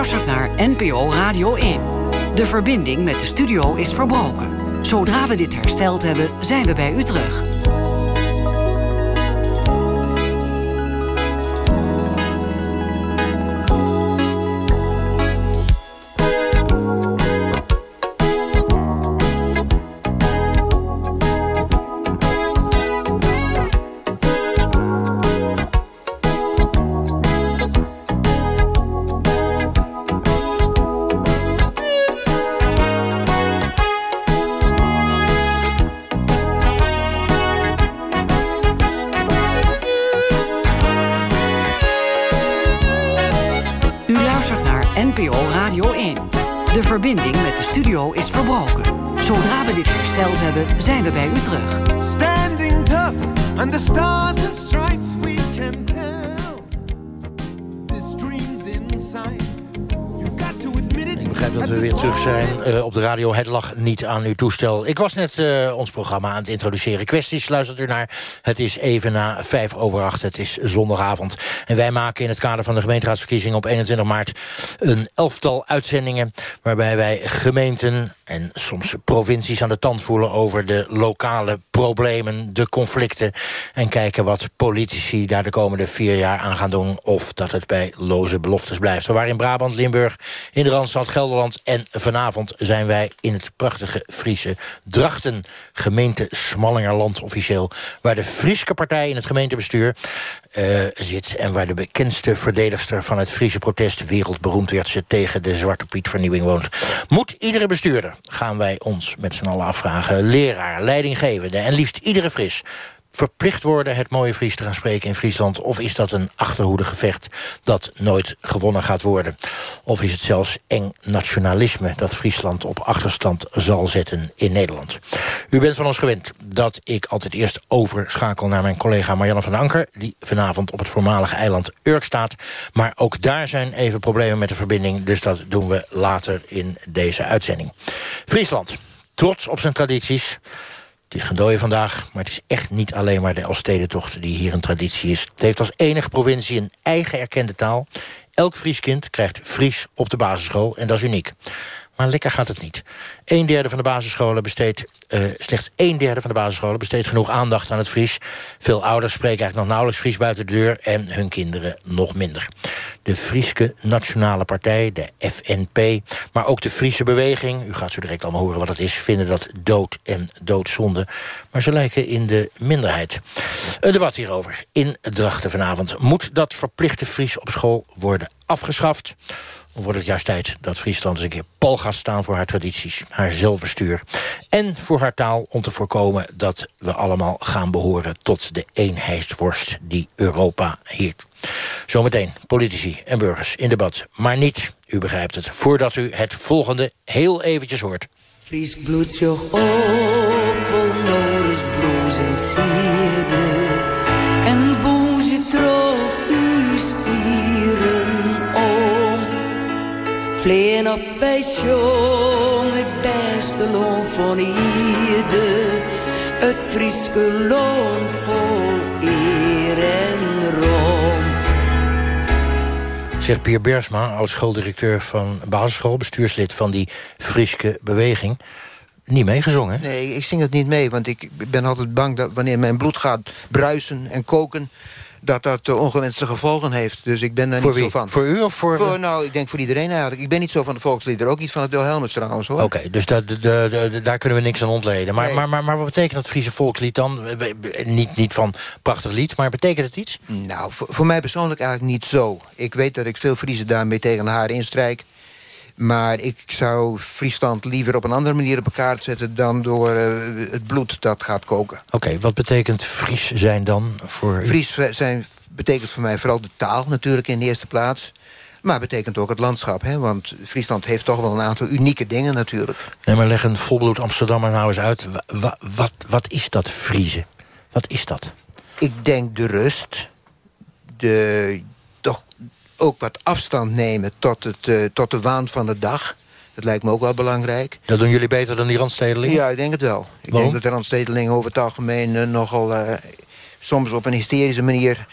luistert naar NPO Radio 1. De verbinding met de studio is verbroken. Zodra we dit hersteld hebben, zijn we bij u terug. Is verbroken. Zodra we dit hersteld hebben, zijn we bij u terug. Standing tough under stars and stripes, we begrijp dat we weer terug zijn eh, op de radio. Het lag niet aan uw toestel. Ik was net eh, ons programma aan het introduceren. Kwesties luistert u naar. Het is even na vijf over acht. Het is zondagavond. En wij maken in het kader van de gemeenteraadsverkiezingen op 21 maart... een elftal uitzendingen waarbij wij gemeenten en soms provincies aan de tand voelen... over de lokale problemen, de conflicten... en kijken wat politici daar de komende vier jaar aan gaan doen... of dat het bij loze beloftes blijft. We waren in Brabant, Limburg, in de Randstad, Gelderland... en vanavond zijn wij in het prachtige Friese Drachten... gemeente Smallingerland officieel... waar de Frieske partij in het gemeentebestuur eh, zit... en waar de bekendste verdedigster van het Friese protest... wereldberoemd werd ze tegen de Zwarte Piet vernieuwing woont. Moet iedere bestuurder, gaan wij ons met z'n allen afvragen... leraar, leidinggevende en liefst iedere Fris verplicht worden het mooie Fries te gaan spreken in Friesland? Of is dat een achterhoedegevecht dat nooit gewonnen gaat worden? Of is het zelfs eng nationalisme dat Friesland op achterstand zal zetten in Nederland? U bent van ons gewend dat ik altijd eerst overschakel naar mijn collega Marianne van Anker... die vanavond op het voormalige eiland Urk staat. Maar ook daar zijn even problemen met de verbinding... dus dat doen we later in deze uitzending. Friesland, trots op zijn tradities... Het is gedooien vandaag, maar het is echt niet alleen maar de Elfstedentocht die hier een traditie is. Het heeft als enige provincie een eigen erkende taal. Elk Fries kind krijgt Fries op de basisschool en dat is uniek. Maar lekker gaat het niet. Een derde van de basisscholen besteedt, uh, slechts een derde van de basisscholen besteedt genoeg aandacht aan het Fries. Veel ouders spreken eigenlijk nog nauwelijks Fries buiten de deur en hun kinderen nog minder. De Frieske Nationale Partij, de FNP, maar ook de Friese Beweging, u gaat zo direct allemaal horen wat het is, vinden dat dood en doodzonde. Maar ze lijken in de minderheid. Een debat hierover in Drachten vanavond. Moet dat verplichte Fries op school worden afgeschaft? Of wordt het juist tijd dat Friesland eens een keer pal gaat staan... voor haar tradities, haar zelfbestuur en voor haar taal... om te voorkomen dat we allemaal gaan behoren tot de eenheidsworst... die Europa heert. Zometeen politici en burgers in debat. Maar niet, u begrijpt het, voordat u het volgende heel eventjes hoort. Fries bloed Vleen op pensioen, het beste loon van ieder. Het Frieske loon vol eer en roem. Zegt Pier Bersma, oud-schooldirecteur van basisschool... bestuurslid van die Frieske beweging. Niet meegezongen, hè? Nee, ik zing het niet mee, want ik ben altijd bang dat wanneer mijn bloed gaat bruisen en koken dat dat uh, ongewenste gevolgen heeft. Dus ik ben daar Voor niet wie? zo van. Voor u of voor... Voor, nou, ik denk voor iedereen eigenlijk. Ik ben niet zo van de volksliederen. Ook niet van het Wilhelmus trouwens, hoor. Oké, dus da- da- da- da- daar kunnen we niks aan ontleden. Maar, Nee. maar, maar, maar wat betekent dat Friese volkslied dan? Eh, Niet, niet van prachtig lied, maar betekent het iets? Nou, voor, voor mij persoonlijk eigenlijk niet zo. Ik weet dat ik veel Friese daarmee tegen haren instrijk. Maar ik zou Friesland liever op een andere manier op elkaar zetten... dan door eh, het bloed dat gaat koken. Oké, wat betekent Fries zijn dan voor u? Fries zijn, betekent voor mij vooral de taal natuurlijk in de eerste plaats. Maar betekent ook het landschap. Hè? Want Friesland heeft toch wel een aantal unieke dingen natuurlijk. Nee, maar leg een volbloed Amsterdammer nou eens uit. Wa- wa- wat, wat is dat Friese? Wat is dat? Ik denk de rust. De, toch ook wat afstand nemen tot, het, eh, tot de waan van de dag. Dat lijkt me ook wel belangrijk. Dat doen jullie beter dan die randstedelingen? Ja, ik denk het wel. Ik Waarom? denk dat de randstedelingen over het algemeen eh, nogal... eh, soms op een hysterische manier...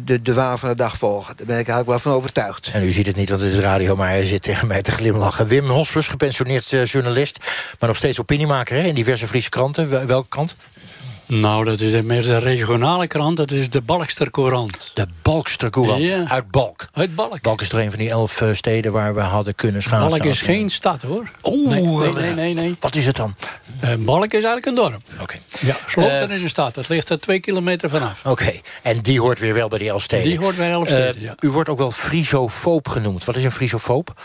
de, de waan van de dag volgen. Daar ben ik eigenlijk wel van overtuigd. En u ziet het niet, want het is radio, maar hij zit tegen mij te glimlachen. Wim Hospers, gepensioneerd journalist, maar nog steeds opiniemaker hè, in diverse Friese kranten. Welke krant? Nou, dat is meer de regionale krant. Dat is de Balkster Courant. De Balkster Courant, Ja. uit Balk. Uit Balk. Balk is toch een van die elf eh, steden waar we hadden kunnen schaatsen. Balk is geen stad, hoor. Oeh, nee, nee, nee, nee, nee. Wat is het dan? Eh, Balk is eigenlijk een dorp. Oké. Ja, Sloten Eh, is een stad. Dat ligt er twee kilometer vanaf. Oké, en die hoort weer wel bij die elf steden. Die hoort bij elf Eh, steden, ja. U wordt ook wel frisofoob genoemd. Wat is een frisofoob?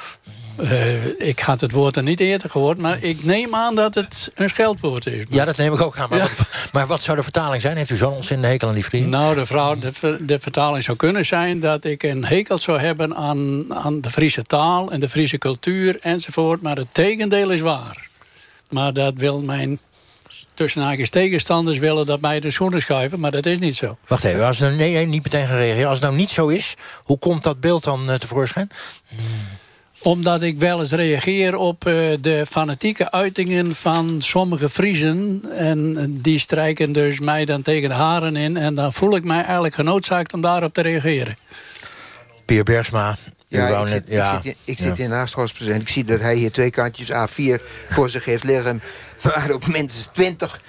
Eh, ik had het woord er niet eerder gehoord, maar ik neem aan dat het een scheldwoord is. Ja, dat neem ik ook aan. Maar, Ja. wat, maar wat zou de vertaling zijn? Heeft u zo'n ontzettende hekel aan die Friesen? Nou, de, vrouw, de, ver- de vertaling zou kunnen zijn dat ik een hekel zou hebben aan, aan de Friese taal en de Friese cultuur enzovoort. Maar het tegendeel is waar. Maar dat wil mijn tussen haakjes tegenstanders willen dat mij de schoenen schuiven, maar dat is niet zo. Wacht even, als het, nee, nee, niet meteen gaan reageren. Als het nou niet zo is, hoe komt dat beeld dan eh, tevoorschijn? Omdat ik wel eens reageer op eh, de fanatieke uitingen van sommige Friesen. En die strijken dus mij dan tegen de haren in. En dan voel ik mij eigenlijk genoodzaakt om daarop te reageren. Pier Bergsma. u Ja, ik zit, ik zit, in- ik zit Ja. in Haagscholspresident. Ik zie dat hij hier twee kantjes A4 voor zich heeft liggen... waar op minstens 20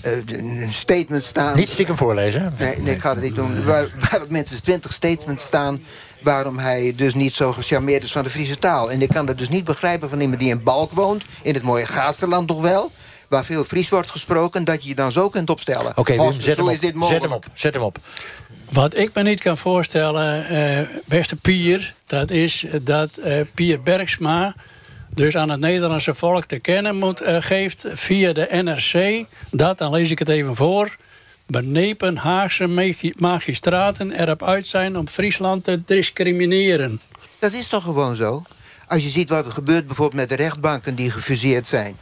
eh, een statement staan. Niet stiekem voorlezen. Nee, nee, ik ga het niet doen. Waar, waar op minstens 20 statements staan... waarom hij dus niet zo gecharmeerd is van de Friese taal. En ik kan dat dus niet begrijpen van iemand die in Balk woont... in het mooie Gaasterland toch wel... waar veel Fries wordt gesproken... dat je je dan zo kunt opstellen. Oké, Hosper, zet hem is dit op. mogelijk. Zet hem op. Zet hem op. Wat ik me niet kan voorstellen, eh, beste Pier... dat is dat eh, Pier Bergsma dus aan het Nederlandse volk te kennen moet, eh, geeft... via de NRC, dat, dan lees ik het even voor... benepen Haagse magi- magistraten erop uit zijn om Friesland te discrimineren. Dat is toch gewoon zo? Als je ziet wat er gebeurt bijvoorbeeld met de rechtbanken die gefuseerd zijn...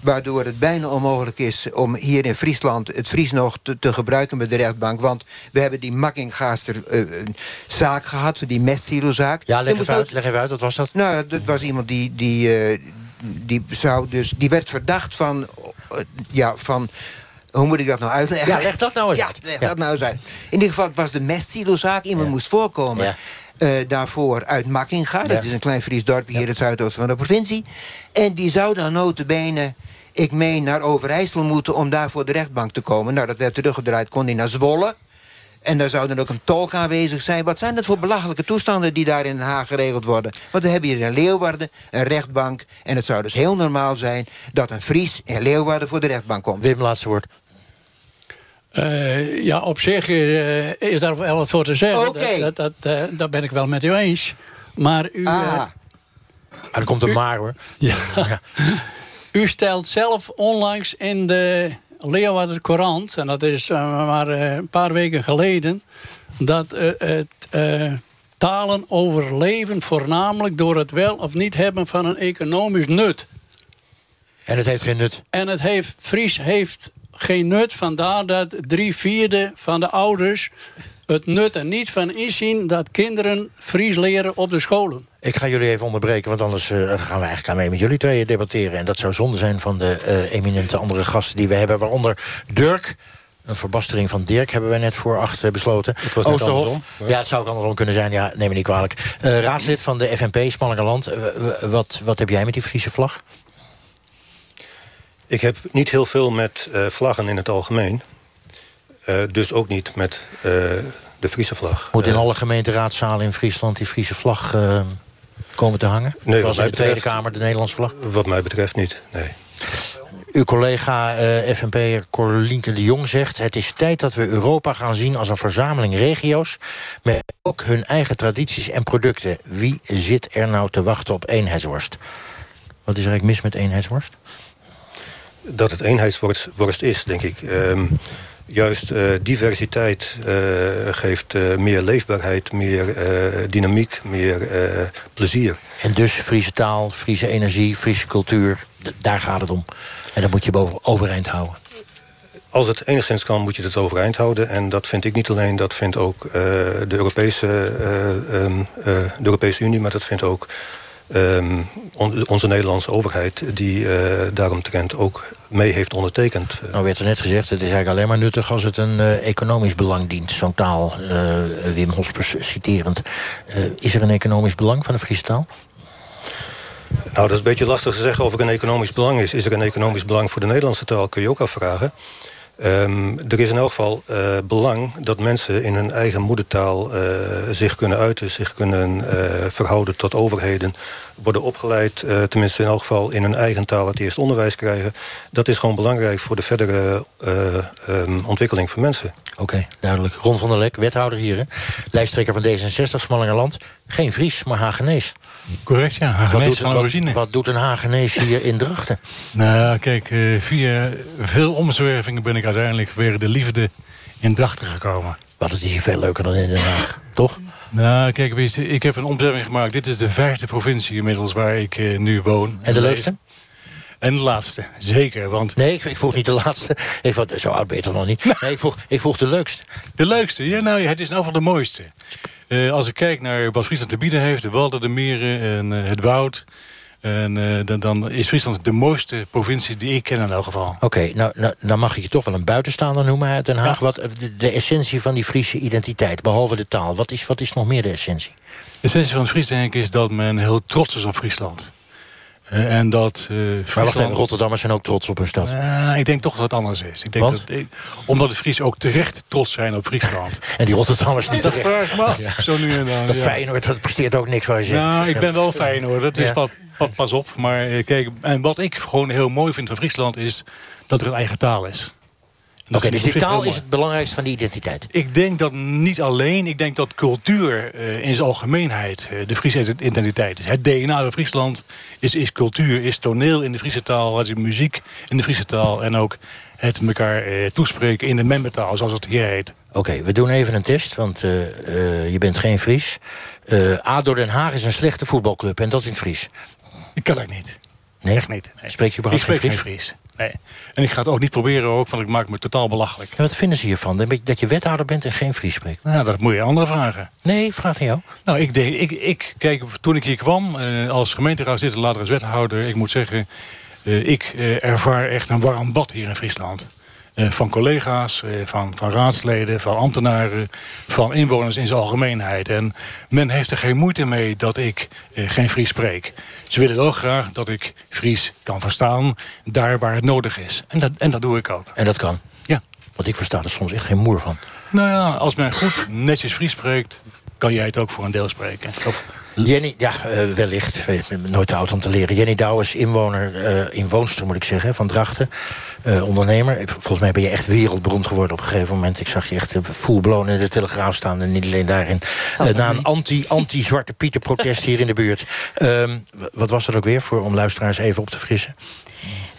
waardoor het bijna onmogelijk is om hier in Friesland het Fries nog te, te gebruiken met de rechtbank. Want we hebben die Makkingaaster eh, zaak gehad, die mestsilozaak. Ja, leg moest even, uit, leg even uit. Wat was dat? Nou, dat was iemand die... die, eh, die, zou dus, die werd verdacht van... eh, ja, van hoe moet ik dat nou uitleggen? Ja, leg dat nou eens Ja, uit. leg Ja. dat nou eens uit. In ieder geval, het was de mestsilozaak. Iemand Ja. moest voorkomen. Eh, daarvoor uit Makkinga. Dat is een klein Fries dorpje hier in het zuidoosten van de provincie. En die zou dan notabene, ik meen, naar Overijssel moeten... om daar voor de rechtbank te komen. Nou, dat werd teruggedraaid, kon hij naar Zwolle. En daar zou dan ook een tolk aanwezig zijn. Wat zijn dat voor belachelijke toestanden die daar in Den Haag geregeld worden? Want we hebben hier in Leeuwarden een rechtbank. En het zou dus heel normaal zijn dat een Fries in Leeuwarden voor de rechtbank komt. Wim, laatste woord. Eh, ja, op zich eh, is daar wel wat voor te zeggen. Oké. Dat, dat, dat, eh, dat ben ik wel met u eens. Maar u, Ah, eh, Ah, er komt een maar, hoor. ja. u stelt zelf onlangs in de Leeuwarden Courant... en dat is maar eh, een paar weken geleden... dat het eh, talen overleven voornamelijk door het wel of niet hebben van een economisch nut. En het heeft geen nut. En het heeft, Fries heeft geen nut, vandaar dat drie vierde van de ouders het nut er niet van inzien dat kinderen Fries leren op de scholen. Ik ga jullie even onderbreken, want anders eh, gaan we eigenlijk aan mee met jullie tweeën debatteren. En dat zou zonde zijn van de eh, eminente andere gasten die we hebben. Waaronder Dirk. Een verbastering van Dirk hebben wij net voor acht eh, besloten. Oosterhof. andersom. Ja, het zou ook andersom kunnen zijn. Ja, neem me niet kwalijk. Eh, raadslid van de FNP, Smallingerland. W- wat, wat heb jij met die Friese vlag? Ik heb niet heel veel met eh, vlaggen in het algemeen. Eh, dus ook niet met eh, de Friese vlag. Moet in alle gemeenteraadszalen in Friesland die Friese vlag komen te hangen? Nee, Zoals in de mij Tweede betreft- Kamer de Nederlandse vlag? wat mij betreft niet, nee. Uw collega eh FNP'er Corlienke de Jong zegt... het is tijd dat we Europa gaan zien als een verzameling regio's... met ook hun eigen tradities en producten. Wie zit er nou te wachten op eenheidsworst? Wat is er eigenlijk mis met eenheidsworst? Dat het eenheidsworst worst is, denk ik. Ehm, juist eh, diversiteit eh, geeft eh, meer leefbaarheid, meer dynamiek, meer plezier. En dus Friese taal, Friese energie, Friese cultuur... daar gaat het om. En dat moet je boven overeind houden. Als het enigszins kan, moet je het overeind houden. En dat vind ik niet alleen, dat vindt ook de, Europese, eh, ehm, eh, de Europese Unie... maar dat vindt ook ehm, on- onze Nederlandse overheid... die eh daaromtrent ook mee heeft ondertekend. Nou werd er net gezegd, het is eigenlijk alleen maar nuttig... als het een eh, economisch belang dient. Zo'n taal, eh, Wim Hospers citerend. Eh, is er een economisch belang van de Friese taal? Nou, dat is een beetje lastig te zeggen of er een economisch belang is. Is er een economisch belang voor de Nederlandse taal, kun je ook afvragen. Ehm, er is in elk geval eh, belang dat mensen in hun eigen moedertaal eh, zich kunnen uiten, zich kunnen eh, verhouden tot overheden, worden opgeleid, tenminste in elk geval in hun eigen taal het eerste onderwijs krijgen. Dat is gewoon belangrijk voor de verdere eh, ehm, ontwikkeling van mensen. Oké, duidelijk. Ron van der Lek, wethouder hier. Lijsttrekker van D66, Smallingerland. Geen Fries, maar Hagenees. Correct, ja. Wat Hagenees doet, van wat, origine. wat doet een Hagenees hier in Drachten? Nou, kijk, eh, via veel omzwervingen ben ik uiteindelijk weer de liefde in Drachten gekomen. Wat het is hier veel leuker dan in Den Haag, toch? Nou, kijk, ik heb een omzwerving gemaakt. Dit is de vijfde provincie inmiddels waar ik eh, nu woon. En de leukste? En de laatste, zeker. Want Nee, ik, ik vroeg niet de laatste. Ik zo oud ben je toch nog niet? Nee, ik vroeg, ik vroeg de leukste. de leukste, ja, nou, het is nou van de mooiste. Eh, als ik kijk naar wat Friesland te bieden heeft... de walden, de meren en eh, het woud... En eh, dan, dan is Friesland de mooiste provincie die ik ken in elk geval. Oké, nou, nou, dan mag ik je toch wel een buitenstaander noemen uit Den Haag. Wat, de, de essentie van die Friese identiteit, behalve de taal. Wat is, wat is nog meer de essentie? De essentie van het Fries denk ik is dat men heel trots is op Friesland. Eh, en dat Maar wacht Friesland... even, Rotterdamers zijn ook trots op hun stad. Eh, ik denk toch dat het anders is. Ik denk Want? Dat, ik- omdat de Fries ook terecht trots zijn op Friesland. En die Rotterdammers niet dat terecht. vraag af. Zo nu en dan. Dat ja. Feyenoord, dat presteert ook niks waar je zegt. Nou, ik ben wel fijn hoor. Dat is Ja. pas, pas, op. Maar kijk, en wat ik gewoon heel mooi vind van Friesland is dat er een eigen taal is. Oké, vind dus ik die taal is het belangrijkste van die identiteit. Ik denk dat niet alleen, ik denk dat cultuur eh, in zijn algemeenheid eh, de Friese identiteit is. Het DNA van Friesland is, is cultuur, is toneel in de Friese taal, is muziek in de Friese taal en ook het elkaar eh, toespreken in de membertaal, zoals het hier heet. Oké, we doen even een test, want je bent geen Fries. ADO Den Haag is een slechte voetbalclub en dat in het Fries. Ik kan dat niet. Nee? Echt niet. nee. Spreek je ik überhaupt spreek geen geen Fries? Fries. Nee. En ik ga het ook niet proberen ook, want ik maak me totaal belachelijk. En wat vinden ze hiervan? Dat je- wethouder bent en geen Fries spreekt? Nou, dat moet je anderen vragen. Nee, vraag aan jou. Nou, ik, denk, ik, ik, kijk, toen ik hier kwam eh, als gemeenteraadslid en later als wethouder... ik moet zeggen, eh, ik eh, ervaar echt een warm bad hier in Friesland. Eh, van collega's, eh, van, van raadsleden, van ambtenaren... van inwoners in zijn algemeenheid. En men heeft er geen moeite mee dat ik eh, geen Fries spreek. Ze willen wel graag dat ik Fries kan verstaan... daar waar het nodig is. En dat, en dat doe ik ook. En dat kan. Ja. Want ik versta er soms echt geen moer van. Nou ja, als men goed netjes Fries spreekt... kan jij het ook voor een deel spreken. Of- Jenny, ja, eh, wellicht. Ben nooit te oud om te leren. Jenny Douw is inwoner, eh inwoonster moet ik zeggen, van Drachten. Eh, ondernemer. Volgens mij ben je echt wereldberoemd geworden op een gegeven moment. Ik zag je echt eh, full blown in de Telegraaf staan. En niet alleen daarin. Eh, na een anti- anti-Zwarte Pieter protest hier in de buurt. Ehm, wat was dat ook weer, voor, om luisteraars even op te frissen?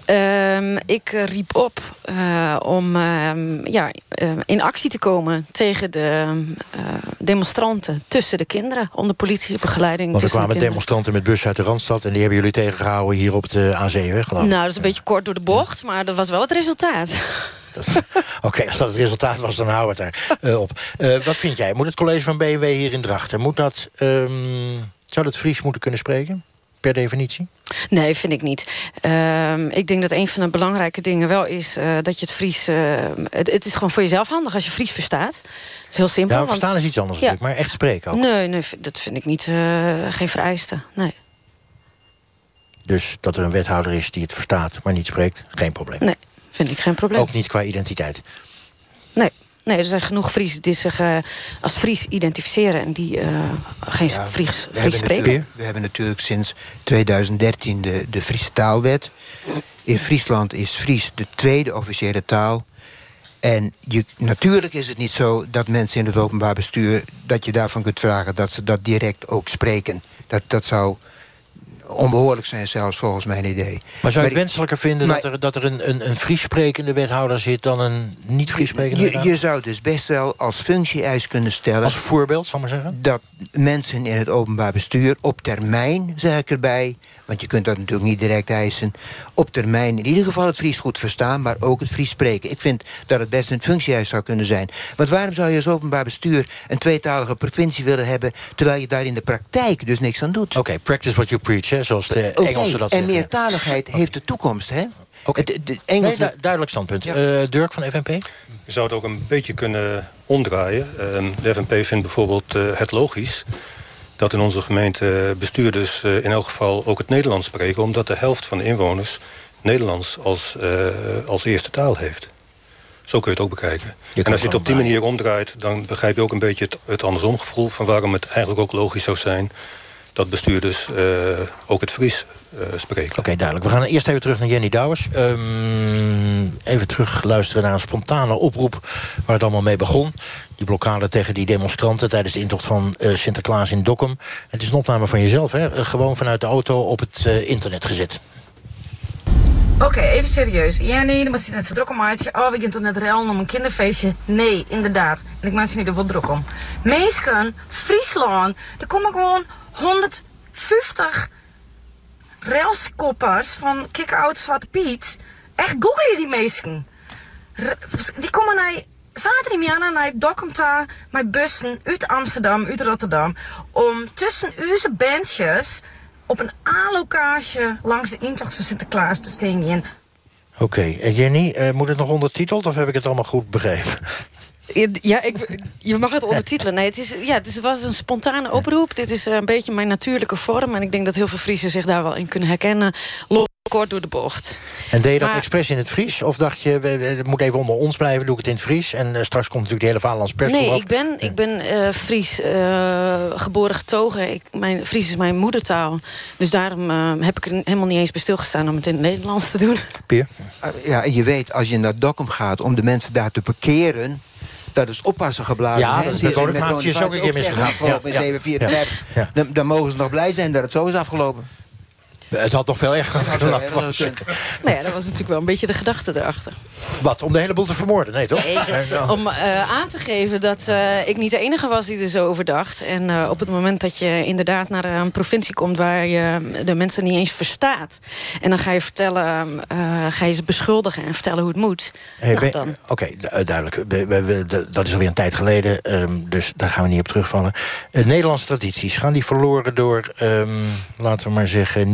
Ehm, ik eh, riep op eh, om ehm, ja, eh, in actie te komen tegen de demonstranten tussen de kinderen. Onder politiebegeleiding Want er de kwamen demonstranten met bus uit de Randstad... en die hebben jullie tegengehouden hier op de A7, geloof ik. Nou, dat is een beetje kort door de bocht, maar dat was wel het resultaat. Oké, als dat het resultaat was, dan houden we het daar op. Wat vind jij? Moet het college van BMW hier in Drachten... Moet dat, ehm, zou dat Fries moeten kunnen spreken? Per definitie? Nee, vind ik niet. Ehm, ik denk dat een van de belangrijke dingen wel is eh, dat je het Fries... eh, het, het is gewoon voor jezelf handig als je Fries verstaat. Het is heel simpel. Ja, want- verstaan is iets anders Ja. natuurlijk, maar echt spreken ook. Nee, nee, dat vind ik niet, eh, geen vereiste. Nee. Dus dat er een wethouder is die het verstaat, maar niet spreekt, geen probleem. nee, vind ik geen probleem. Ook niet qua identiteit. Nee. Nee, er zijn genoeg Friesen die zich eh, als Fries identificeren... en die eh, geen Fries, We Fries hebben, spreken. we hebben natuurlijk sinds 2013 de, de Friese taalwet. In Friesland is Fries de tweede officiële taal. En je, natuurlijk is het niet zo dat mensen in het openbaar bestuur... dat je daarvan kunt vragen dat ze dat direct ook spreken. Dat, dat zou onbehoorlijk zijn zelfs, volgens mijn idee. Maar zou je het wenselijker vinden dat er, dat er een, een, een Fries sprekende wethouder zit... dan een niet Fries sprekende je, wethouder? je zou dus best wel als functie-eis kunnen stellen... Als voorbeeld, zal ik maar zeggen? dat mensen in het openbaar bestuur op termijn, zeg ik erbij... want je kunt dat natuurlijk niet direct eisen... op termijn in ieder geval het Fries goed verstaan... maar ook het Fries spreken. Ik vind dat het best een functie-eis zou kunnen zijn. Want waarom zou je als openbaar bestuur... een tweetalige provincie willen hebben... terwijl je daar in de praktijk dus niks aan doet? Oké, practice what you preach, hè, zoals de Engelsen dat en zeggen. meertaligheid heeft de toekomst, hè? Oké. Nee, duidelijk standpunt. Ja. Eh, Dirk van FNP? Je zou het ook een beetje kunnen omdraaien. Ehm, de FNP vindt bijvoorbeeld eh, het logisch dat in onze gemeente bestuurders eh, in elk geval ook het Nederlands spreken, omdat de helft van de inwoners Nederlands als, eh, als eerste taal heeft. Zo kun je het ook bekijken. en als je het op die manier omdraait, dan begrijp je ook een beetje het, het andersom gevoel van waarom het eigenlijk ook logisch zou zijn dat bestuurders eh, ook het Fries eh, spreken. Oké, duidelijk. We gaan eerst even terug naar Jenny Douwers. Ehm, even terug luisteren naar een spontane oproep waar het allemaal mee begon. Die blokkade tegen die demonstranten tijdens de intocht van eh, Sinterklaas in Dokkum. Het is een opname van jezelf, hè? Gewoon vanuit de auto op het internet gezet. Oké, even serieus. Ja, nee, dan was hij net zo druk om maatje. Oh, we gaan toch net ruilen om een kinderfeestje? Nee, inderdaad. En ik maak ze niet er wel druk om. Meesken, Friesland, er komen gewoon 150 railskoppers van Kick-Out Zwarte Piet. Echt, google je die meesken. R- Die komen naar zaterdagmiddag naar Dokkumta met bussen uit Amsterdam, uit Rotterdam. Om tussen onze bandjes op een A-locatie langs de intocht van Sinterklaas te stingen. Oké, en Jenny, eh, moet het nog ondertiteld of heb ik het allemaal goed begrepen? Ja, ik, je mag het ondertitelen. Nee, het, is, ja, het was een spontane oproep. Dit is eh, een beetje mijn natuurlijke vorm. En ik denk dat heel veel Friesen zich daar wel in kunnen herkennen. Loop kort door de bocht. En deed je dat Maar- expres in het Fries? Of dacht je, het moet even onder ons blijven, doe ik het in het Fries... en eh, straks komt natuurlijk de hele Vaderlands pers Nee, ik ben, ik ben eh, Fries eh, geboren getogen. Ik, mijn, Fries is mijn moedertaal. Dus daarom eh, heb ik er helemaal niet eens bij stilgestaan... om het in het Nederlands te doen. Pier? Uh, Ja, en je weet, als je naar Dokkum gaat om de mensen daar te parkeren... dat is oppassen geblazen. Ja, dat is bij met Bonifacius ook een keer misgegaan. Ja, in ja. 754. Ja. Dan, dan mogen ze nog blij zijn dat het zo is afgelopen. Het had toch veel erger erger Nou ja, dat was natuurlijk wel een beetje de gedachte erachter. Wat, om de hele boel te vermoorden? Nee, toch? Nee, om eh, aan te geven dat eh, ik niet de enige was die er zo over dacht. En eh, op het moment dat je inderdaad naar een provincie komt... waar je de mensen niet eens verstaat... en dan ga je vertellen, ga je ze beschuldigen en vertellen hoe het moet. Hey, Nou. Oké, du- duidelijk. We- we- we- de- dat is alweer een tijd geleden, ehm, dus daar gaan we niet op terugvallen. Nederlandse tradities, gaan die verloren door, ehm, laten we maar zeggen,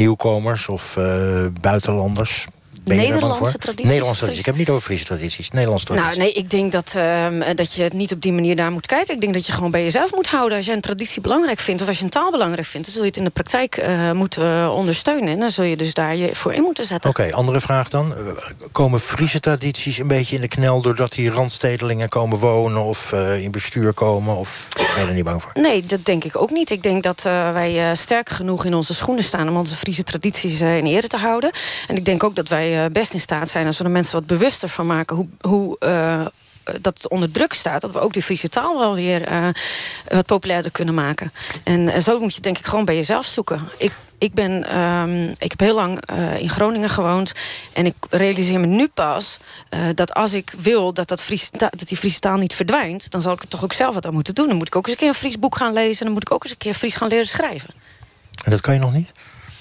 of eh, buitenlanders? Nederlandse tradities Nederlandse of tradities. Ik heb het niet over Friese tradities. Nederlandse Nou, tradities. nee, ik denk dat, ehm, dat je het niet op die manier daar moet kijken. Ik denk dat je gewoon bij jezelf moet houden. Als je een traditie belangrijk vindt of als je een taal belangrijk vindt... dan zul je het in de praktijk eh, moeten eh, ondersteunen. En dan zul je dus daar je voor in moeten zetten. Oké, andere vraag dan. Eh, Komen Friese tradities een beetje in de knel... doordat hier randstedelingen komen wonen of in bestuur komen? Of ben je er niet bang voor? Nee, dat denk ik ook niet. Ik denk dat wij sterk genoeg in onze schoenen staan... om onze Friese tradities in ere te houden. En ik denk ook dat wij eh, best in staat zijn... als we er mensen wat bewuster van maken... hoe, hoe eh, dat onder druk staat... dat we ook de Friese taal wel weer eh, wat populairder kunnen maken. En zo moet je denk ik gewoon bij jezelf zoeken. Ik, ik, ben, ehm, ik heb heel lang in Groningen gewoond. En ik realiseer me nu pas dat als ik wil dat, dat, Fries, dat die Friese taal niet verdwijnt... dan zal ik er toch ook zelf wat aan moeten doen. Dan moet ik ook eens een keer een Fries boek gaan lezen. Dan moet ik ook eens een keer Fries gaan leren schrijven. En dat kan je nog niet?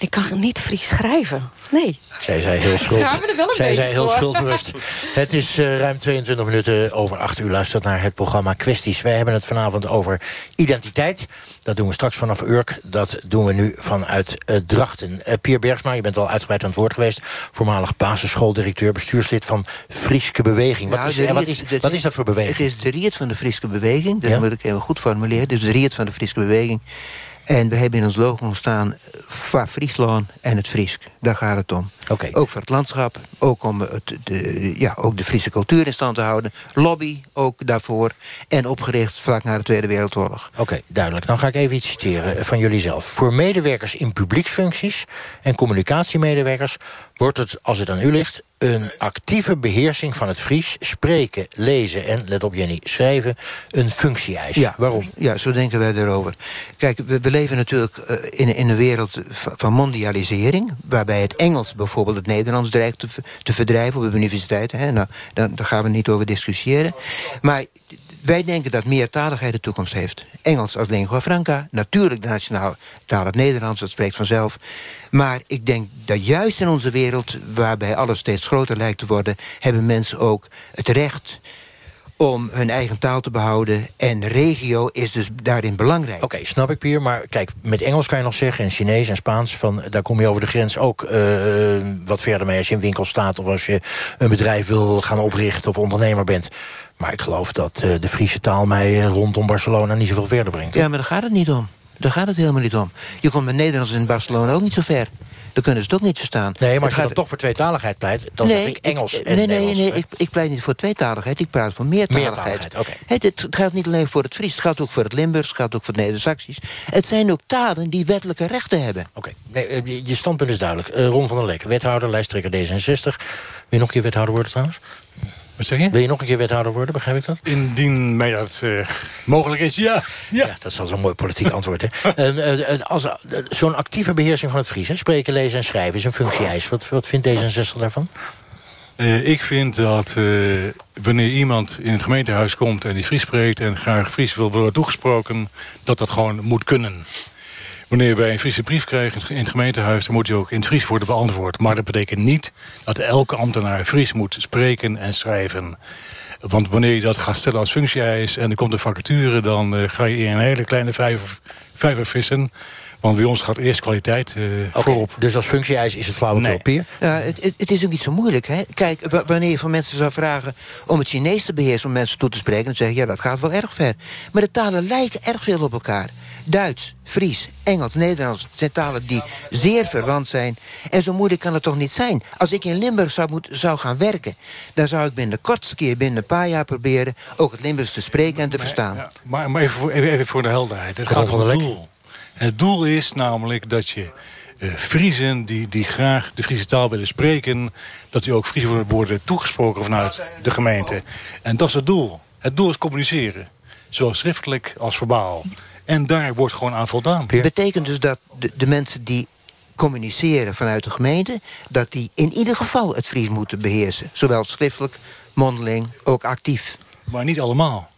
Ik kan niet Fries schrijven. Nee. Zij zei heel schuld. Er Zij zei heel schuldbewust. Het is eh, ruim 22 minuten over 8 uur. Luistert naar het programma Kwesties. Wij hebben het vanavond over identiteit. Dat doen we straks vanaf Urk. Dat doen we nu vanuit eh, Drachten. Eh, Pier Bergsma, je bent al uitgebreid aan het woord geweest. Voormalig basisschooldirecteur, bestuurslid van Frieske Beweging. Wat, Ja, is, wat, is, de- wat is dat voor beweging? Het is de Riet van de Friske Beweging. Dat Ja? moet ik even goed formuleren. Dus de Riet van de Friske Beweging. En we hebben in ons logo staan... van Friesland en het Friesk. Daar gaat het om. Oké. Ook voor het landschap. Ook om het, de, ja, ook de Friese cultuur in stand te houden. Lobby ook daarvoor. En opgericht vlak na de Tweede Wereldoorlog. Oké, duidelijk. Dan ga ik even iets citeren van jullie zelf. Voor medewerkers in publieksfuncties en communicatiemedewerkers... wordt het, als het aan u ligt... een actieve beheersing van het Fries, spreken, lezen en, let op Jenny, schrijven... een functie-eis. Ja, Waarom? Ja, zo denken wij erover. Kijk, we, we leven natuurlijk eh, in, in een wereld van mondialisering... waarbij het Engels bijvoorbeeld het Nederlands dreigt te, ver- te verdrijven... op de universiteiten. Hè? Nou, dan, daar gaan we niet over discussiëren. Maar wij denken dat meertaligheid de toekomst heeft. Engels als lingua franca, natuurlijk de nationale taal het Nederlands... dat spreekt vanzelf. Maar ik denk dat juist in onze wereld... waarbij alles steeds groter lijkt te worden... hebben mensen ook het recht om hun eigen taal te behouden. En regio is dus daarin belangrijk. Oké, snap ik, Pier. Maar kijk, met Engels kan je nog zeggen... en Chinees en Spaans, van, daar kom je over de grens ook eh, wat verder mee... als je in winkel staat of als je een bedrijf wil gaan oprichten... of ondernemer bent. Maar ik geloof dat eh, de Friese taal mij eh, rondom Barcelona niet zoveel verder brengt. Ja, maar daar gaat het niet om. Daar gaat het helemaal niet om. Je komt met Nederlands in Barcelona ook niet zo ver. Dan kunnen ze het ook niet verstaan. Nee, maar als je gaat- dan toch voor tweetaligheid pleit... dan zeg ik Engels ik, en Nee, nee, nee, ik, ik pleit niet voor tweetaligheid. Ik praat voor meertaligheid. Meertaligheid, oké. Het, het geldt niet alleen voor het Fries. Het geldt ook voor het Limburgs. Het geldt ook voor het Neder-Saxisch. Het zijn ook talen die wettelijke rechten hebben. Oké, nee, eh, je- je standpunt is duidelijk. Ron van der Lek, wethouder, lijsttrekker D66. Wil je nog een keer wethouder worden trouwens? Wat zeg je? Wil je nog een keer wethouder worden, begrijp ik dat? Indien mij dat eh, mogelijk is, ja. ja. Ja, dat is al zo'n mooi politiek antwoord. hè. Als, eh, Zo'n actieve beheersing van het Fries, hè? spreken, lezen en schrijven... is een functie-eis. Wat, wat vindt D66 daarvan? Ik vind dat wanneer iemand in het gemeentehuis komt en die Fries spreekt... en graag Fries wil worden toegesproken, dat dat gewoon moet kunnen. Wanneer wij een Friese brief krijgen in het gemeentehuis... dan moet die ook in het Fries worden beantwoord. Maar dat betekent niet dat elke ambtenaar Fries moet spreken en schrijven. Want wanneer je dat gaat stellen als functie-eis... en er komt een vacature, dan eh, ga je in een hele kleine vijver, vijver vissen... Want bij ons gaat eerst kwaliteit eh, Oké, voorop. Dus als functie-eis is het flauwekul, Nee. Pier? Ja, het, het, is ook niet zo moeilijk. Hè? Kijk, wa- wanneer je van mensen zou vragen om het Chinees te beheersen... om mensen toe te spreken, dan zeg je, ja, dat gaat wel erg ver. Maar de talen lijken erg veel op elkaar. Duits, Fries, Engels, Nederlands zijn talen die zeer verwant zijn. En zo moeilijk kan het toch niet zijn? Als ik in Limburg zou, moet, zou gaan werken... dan zou ik binnen de kortste keer, binnen een paar jaar proberen... ook het Limburgs te spreken en te verstaan. Ja, maar, maar even, voor, even, voor de helderheid. Het gaat van om het doel. Het doel is namelijk dat je eh Friezen die, die graag de Friese taal willen spreken... dat die ook Fries worden- worden toegesproken vanuit de gemeente. En dat is het doel. Het doel is communiceren. Zowel schriftelijk als verbaal. En daar wordt gewoon aan voldaan. betekent dus dat de, de mensen die communiceren vanuit de gemeente... dat die in ieder geval het Fries moeten beheersen. Zowel schriftelijk, mondeling, ook actief. Maar niet allemaal.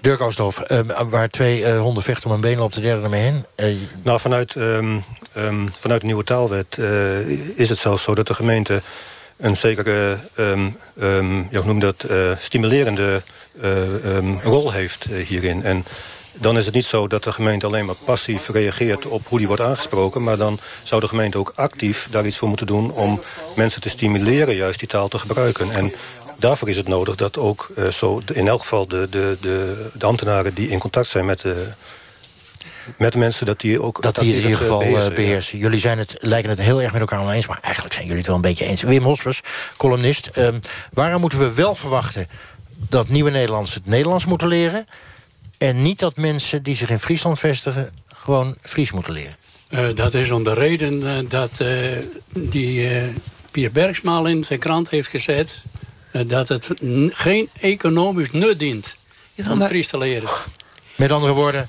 Dirk Oosthoff, eh, waar twee eh, honden vechten om een been loopt de derde ermee heen. Eh, Nou, vanuit, ehm, ehm, vanuit de nieuwe taalwet eh, is het zelfs zo dat de gemeente een zekere, ehm, ehm, ja, hoe noem dat, eh, stimulerende eh, ehm, rol heeft hierin. En dan is het niet zo dat de gemeente alleen maar passief reageert op hoe die wordt aangesproken, maar dan zou de gemeente ook actief daar iets voor moeten doen om mensen te stimuleren juist die taal te gebruiken. En daarvoor is het nodig dat ook eh, zo in elk geval de, de, de, de ambtenaren die in contact zijn met de, met mensen, dat die ook dat die in ieder eh, geval eh, beheersen, beheersen. ja. Jullie zijn het, lijken het heel erg met elkaar oneens... maar eigenlijk zijn jullie het wel een beetje eens. Wim Hospers, columnist. ehm, waaraan moeten we wel verwachten dat nieuwe Nederlanders het Nederlands moeten leren... en niet dat mensen die zich in Friesland vestigen... gewoon Fries moeten leren? Eh, dat is om de reden eh, dat eh, die eh Pier Bergsma in zijn krant heeft gezet... dat het geen economisch nut dient Ja, om maar- Fries te leren. Met andere woorden,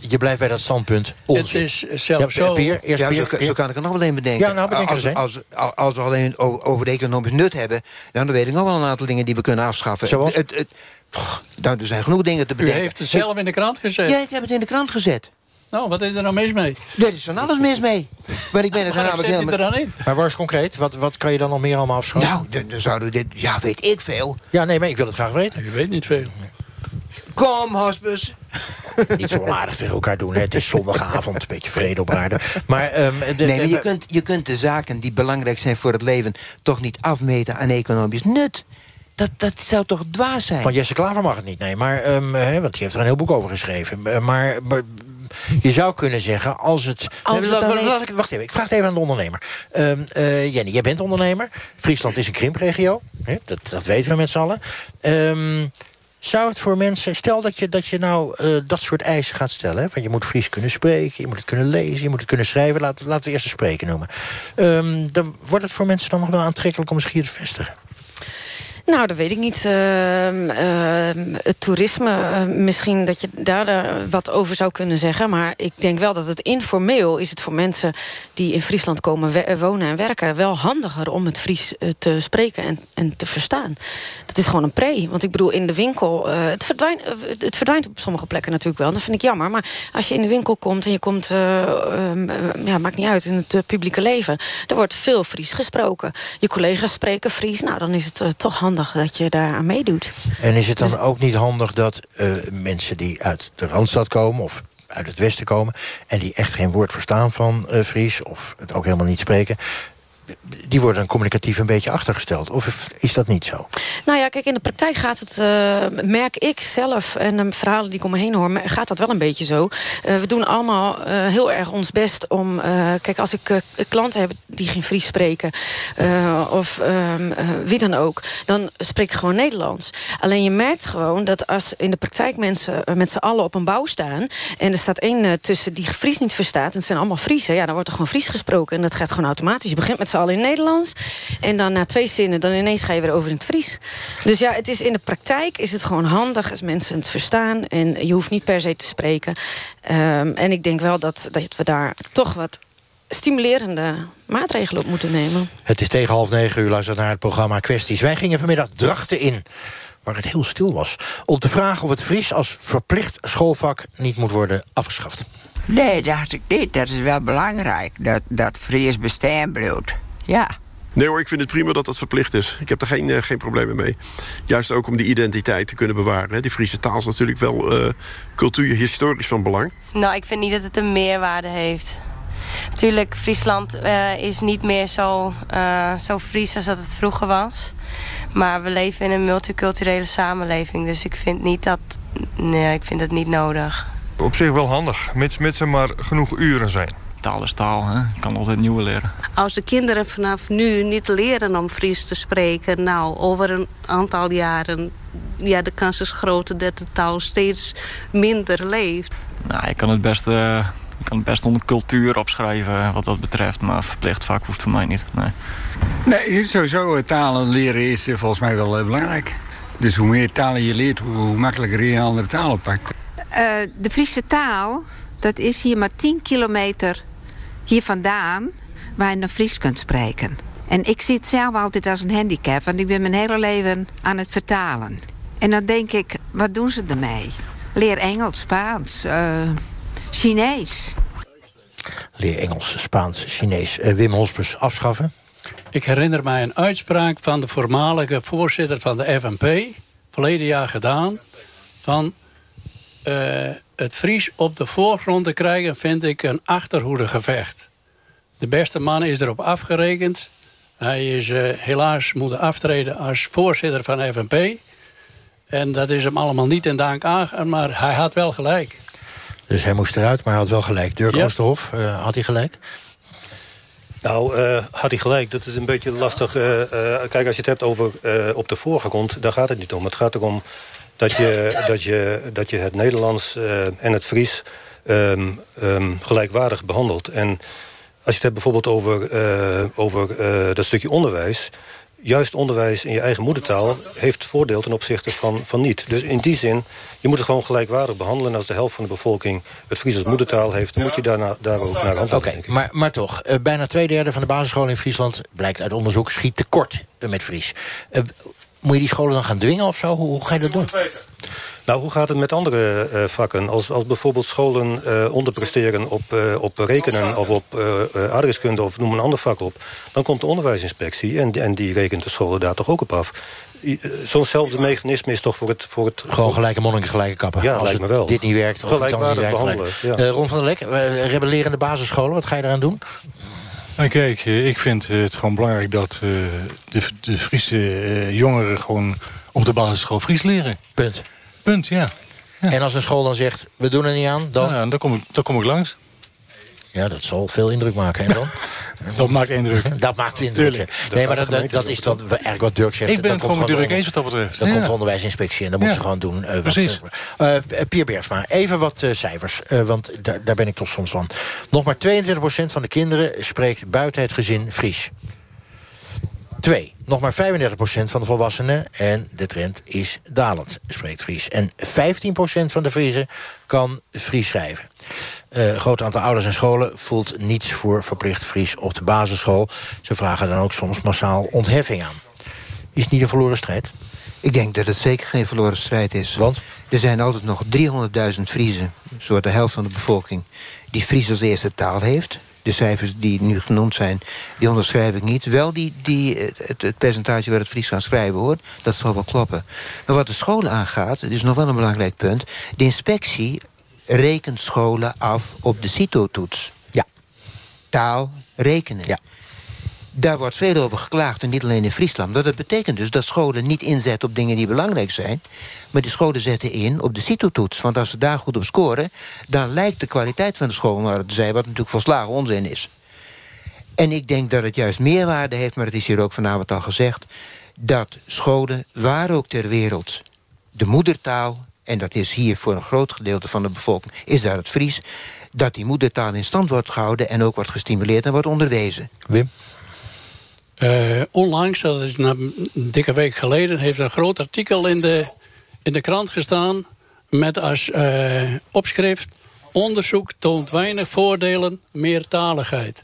je blijft bij dat standpunt onzin. Het is zelfs Ja, zo... Pier, eerst Ja, Pier, zo, Pier. zo kan ik er nog wel een bedenken. Ja, nou, bedenk er als, als, als, als we alleen over de economisch nut hebben... dan weet ik nog wel een aantal dingen die we kunnen afschaffen. Zoals? Het, het, nou, er zijn genoeg dingen te U bedenken. heeft het zelf in de krant gezet. Ja, ik heb het in de krant gezet. Nou, wat is er nou mis mee? Er is van alles mis mee. Maar ik ben het er namelijk u er helemaal... dan in? Maar waar is concreet? Wat, wat kan je dan nog meer allemaal afschaffen? Nou, dan, dan zouden we dit... Ja, weet ik veel. Ja, nee, maar ik wil het graag weten. U weet niet veel. Kom, hospes. Niet zo onaardig tegen elkaar doen. Hè. Het is zondagavond, een beetje vrede op aarde. Maar, ehm, de- Nee, maar je kunt, je kunt de zaken die belangrijk zijn voor het leven... toch niet afmeten aan economisch nut. Dat, dat zou toch dwaas zijn? Van Jesse Klaver mag het niet, nee. Maar, ehm, hè, want die heeft er een heel boek over geschreven. Eh, Maar, maar je zou kunnen zeggen, als het... Als Nee, het laat- alleen- laat ik- Wacht even, ik vraag het even aan de ondernemer. Ehm, eh, Jenny, jij bent ondernemer. Friesland is een krimpregio. Dat, dat weten we met z'n allen. Ehm, Zou het voor mensen... Stel dat je, dat je nou eh, dat soort eisen gaat stellen. Hè? Want je moet Fries kunnen spreken, je moet het kunnen lezen... je moet het kunnen schrijven. Laten, laten we eerst een spreken noemen. Dan wordt het voor mensen dan nog wel aantrekkelijk om zich hier te vestigen. Nou, dat weet ik niet. Ehm, ehm, het toerisme, eh, misschien dat je daar eh, wat over zou kunnen zeggen. Maar ik denk wel dat het informeel is het voor mensen... die in Friesland komen we- wonen en werken... wel handiger om het Fries eh, te spreken en, en te verstaan. Dat is gewoon een pre. Want ik bedoel, in de winkel... eh, het, verdwijnt, eh, het verdwijnt op sommige plekken natuurlijk wel. Dat vind ik jammer. Maar als je in de winkel komt en je komt... eh, ehm, eh, ja, maakt niet uit, in het eh, publieke leven... er wordt veel Fries gesproken. Je collega's spreken Fries. Nou, dan is het eh, toch handig dat je daar aan meedoet. En is het dan ook niet handig dat eh, mensen die uit de Randstad komen... of uit het Westen komen... en die echt geen woord verstaan van eh, Fries... of het ook helemaal niet spreken... die worden dan communicatief een beetje achtergesteld. Of is dat niet zo? Nou ja, kijk, in de praktijk gaat het, eh, merk ik zelf... en de verhalen die ik om me heen hoor, gaat dat wel een beetje zo. Eh, we doen allemaal eh, heel erg ons best om... kijk, als ik klanten heb die geen Fries spreken... of ehm, eh, wie dan ook, dan spreek ik gewoon Nederlands. Alleen je merkt gewoon dat als in de praktijk mensen... met z'n allen op een bouw staan... en er staat één tussen die Fries niet verstaat... en het zijn allemaal Friesen, ja, dan wordt er gewoon Fries gesproken. En dat gaat gewoon automatisch. Je begint met z'n in Nederlands... en dan na twee zinnen, dan ineens ga je weer over in het Fries. Dus ja, het is in de praktijk is het gewoon handig als mensen het verstaan. En je hoeft niet per se te spreken. Ehm, en ik denk wel dat, dat we daar toch wat stimulerende maatregelen op moeten nemen. Het is tegen half negen uur, luistert naar het programma Kwesties. Wij gingen vanmiddag Drachten in, waar het heel stil was... om te vragen of het Fries als verplicht schoolvak niet moet worden afgeschaft. Nee, dacht ik niet. Dat is wel belangrijk. Dat, dat Fries bestaan blijft. Ja. Nee hoor, ik vind het prima dat dat verplicht is. Ik heb er geen, eh, geen problemen mee. Juist ook om die identiteit te kunnen bewaren. hè. Die Friese taal is natuurlijk wel eh cultuurhistorisch van belang. Nou, ik vind niet dat het een meerwaarde heeft. Tuurlijk, Friesland eh, is niet meer zo, eh, zo Fries als dat het vroeger was. Maar we leven in een multiculturele samenleving. Dus ik vind niet dat... Nee, ik vind het niet nodig. Op zich wel handig, mits, mits er maar genoeg uren zijn. Taal is taal, hè? Je kan altijd nieuwe leren. Als de kinderen vanaf nu niet leren om Fries te spreken... nou, over een aantal jaren... ja, de kans is groter dat de taal steeds minder leeft. Nou, je kan het best, eh, je kan het best onder cultuur opschrijven wat dat betreft. Maar verplicht vak hoeft voor mij niet. Nee. Nee, sowieso eh, talen leren is eh, volgens mij wel eh, belangrijk. Dus hoe meer talen je leert, hoe, makkelijker je een andere taal oppakt. Eh, de Friese taal, dat is hier maar 10 kilometer hier vandaan... waar je naar Fries kunt spreken. En ik zie het zelf altijd als een handicap... want ik ben mijn hele leven aan het vertalen. En dan denk ik, wat doen ze ermee? Leer Engels, Spaans, eh, Chinees. Leer Engels, Spaans, Chinees. Eh, Wim Hospers afschaffen. Ik herinner mij een uitspraak van de voormalige voorzitter van de FNP... verleden jaar gedaan... van eh, het Fries op de voorgrond te krijgen... vind ik een achterhoedegevecht. De beste man is erop afgerekend. Hij is eh, helaas moeten aftreden als voorzitter van FNP. En dat is hem allemaal niet in dank aan, maar hij had wel gelijk. Dus hij moest eruit, maar hij had wel gelijk. Dirk Ja. Oosterhof, eh, had hij gelijk? Nou, eh, had hij gelijk. Dat is een beetje lastig. eh, eh, kijk, als je het hebt over eh, op de voorgrond, daar gaat het niet om. Het gaat erom dat je, dat je, dat je het Nederlands eh, en het Fries ehm, ehm, gelijkwaardig behandelt. En als je het hebt bijvoorbeeld over, eh, over eh, dat stukje onderwijs... juist onderwijs in je eigen moedertaal heeft voordeel ten opzichte van, van niet. Dus in die zin, je moet het gewoon gelijkwaardig behandelen... en als de helft van de bevolking het Fries als moedertaal heeft... dan moet je daarna, daar ook naar handelen. Oké, maar, maar toch. bijna twee derde van de basisscholen in Friesland... blijkt uit onderzoek, schiet tekort met Fries. Eh, moet je die scholen dan gaan dwingen of zo? Hoe, hoe ga je dat doen? Nou, hoe gaat het met andere eh, vakken? Als, als bijvoorbeeld scholen eh, onderpresteren op, eh, op rekenen... of op eh, eh, aardrijkskunde of noem een ander vak op... dan komt de onderwijsinspectie en, en die rekent de scholen daar toch ook op af. Zo'nzelfde mechanisme is toch voor het... Voor het Gewoon gelijke monniken, gelijke kappen. Ja, Als lijkt me het wel. dit niet werkt, of anders niet Gelijkwaardig werkt, behandelen. Eh, Ron van der Lek, rebellerende basisscholen, wat ga je eraan doen? Nou, kijk, eh, ik vind het gewoon belangrijk dat eh, de, de Friese eh, jongeren gewoon op de basisschool Fries leren. Punt. Punt, ja. En als een school dan zegt, we doen er niet aan, dan? Ja, dan kom ik, dan kom ik langs. Ja, dat zal veel indruk maken. En dan? Dat maakt indruk. Dat maakt indruk. Tuurlijk. Nee, maar dat, dat, dat is wat, eigenlijk wat Dirk zegt. Ik ben Dat het gewoon met komt Dirk eens wat dat betreft. Dan Ja. komt de onderwijsinspectie en dan moeten ze gewoon doen. wat, Precies. eh, eh, Pier Bergsma, even wat cijfers. want daar, daar ben ik toch soms van. Nog maar 22% van de kinderen spreekt buiten het gezin Fries. Twee, nog maar 35% van de volwassenen, en de trend is dalend, spreekt Fries. En 15% van de Friesen kan Fries schrijven. Eh, Een groot aantal ouders en scholen voelt niets voor verplicht Fries op de basisschool. Ze vragen dan ook soms massaal ontheffing aan. Is het niet een verloren strijd? Ik denk dat het zeker geen verloren strijd is. Want? Er zijn altijd nog 300.000 Friezen, zo de helft van de bevolking... die Fries als eerste taal heeft. De cijfers die nu genoemd zijn, die onderschrijf ik niet. Wel die, die, het, het percentage waar het Fries gaan schrijven hoort, dat zal wel kloppen. Maar wat de scholen aangaat, dat is nog wel een belangrijk punt... de inspectie rekent scholen af op de CITO-toets. Ja. Taal, rekenen. Ja. Daar wordt veel over geklaagd, en niet alleen in Friesland. Maar dat betekent dus dat scholen niet inzetten op dingen die belangrijk zijn... maar die scholen zetten in op de CITO-toets. Want als ze daar goed op scoren... dan lijkt de kwaliteit van de school naar te zijn... wat natuurlijk volslagen onzin is. En ik denk dat het juist meerwaarde heeft... maar het is hier ook vanavond al gezegd... dat scholen, waar ook ter wereld, de moedertaal... en dat is hier voor een groot gedeelte van de bevolking... is daar het Fries, dat die moedertaal in stand wordt gehouden... en ook wordt gestimuleerd en wordt onderwezen. Wim? Eh, onlangs, dat is een dikke week geleden... heeft een groot artikel in de, in de krant gestaan... met als eh, opschrift... onderzoek toont weinig voordelen, meertaligheid.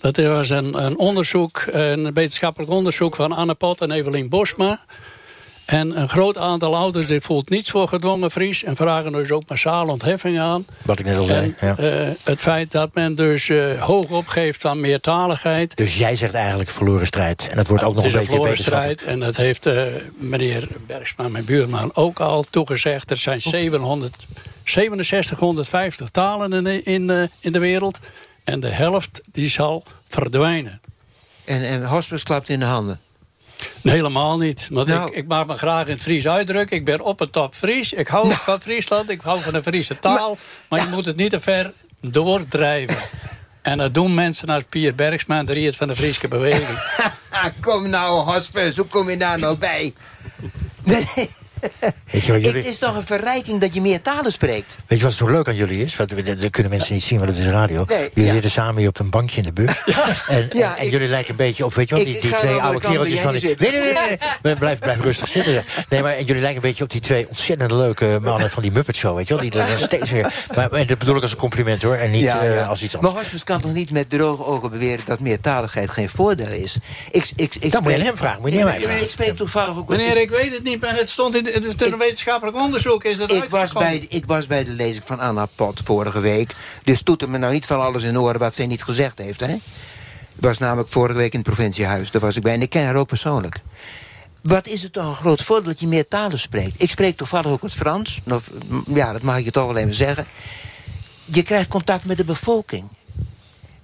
Dat was een, een onderzoek, een wetenschappelijk onderzoek... van Anne Pot en Evelien Bosma... En een groot aantal ouders die voelt niets voor gedwongen Fries... en vragen dus ook massaal ontheffing aan. Wat ik net al zei. En, Ja. eh, het feit dat men dus eh, hoog opgeeft aan meertaligheid... Dus jij zegt eigenlijk verloren strijd. En dat wordt ook nog het een is beetje verloren strijd. En dat heeft eh, meneer Bergsma, mijn buurman, ook al toegezegd. Er zijn 700, 6750 talen in, in, eh, in de wereld. En de helft die zal verdwijnen. En, en hospice klapt in de handen. Nee, helemaal niet. Want Nou. ik, ik maak me graag in het Fries uitdrukken. Ik ben op het top Fries. Ik hou van Friesland. Ik hou van de Friese taal. Maar, je moet het niet te ver doordrijven. en dat doen mensen als Pier Bergsma en de Riet van de Friese Beweging. kom nou, hospice, hoe kom je daar nou bij? Weet je wat jullie- Het is toch een verrijking dat je meer talen spreekt? Weet je wat zo leuk aan jullie is? Want dat kunnen mensen niet zien, want het is radio. Nee, jullie ja. zitten samen hier op een bankje in de bus. En, Ja, en, en ik- jullie lijken een beetje op, weet je wel, die, twee oude kereltjes van die... Nee, nee, nee, nee. Blijf, blijf rustig zitten. Nee, maar en jullie lijken een beetje op die twee ontzettend leuke mannen van die Muppet Show, weet je wel? Die er dan steeds weer... Maar, maar dat bedoel ik als een compliment, hoor. En niet Ja, eh, als iets anders. Maar hospice kan toch niet met droge ogen beweren... dat meertaligheid geen voordeel is? Ik, ik, ik Dat moet je aan hem vragen, moet je niet aan mij Ik- vragen. Ik spreek toevallig ook... Meneer, ik weet het niet, maar het stond in de- het is een wetenschappelijk onderzoek. Is dat Ik was, bij, ik was bij de lezing van Anna Pot vorige week. Dus toet me nou niet van alles in oren wat zij niet gezegd heeft. Hè? Ik was namelijk vorige week in het provinciehuis. Daar was ik bij en ik ken haar ook persoonlijk. Wat is het toch een groot voordeel dat je meer talen spreekt? Ik spreek toevallig ook het Frans. Of, ja, dat mag ik je toch wel even zeggen. Je krijgt contact met de bevolking.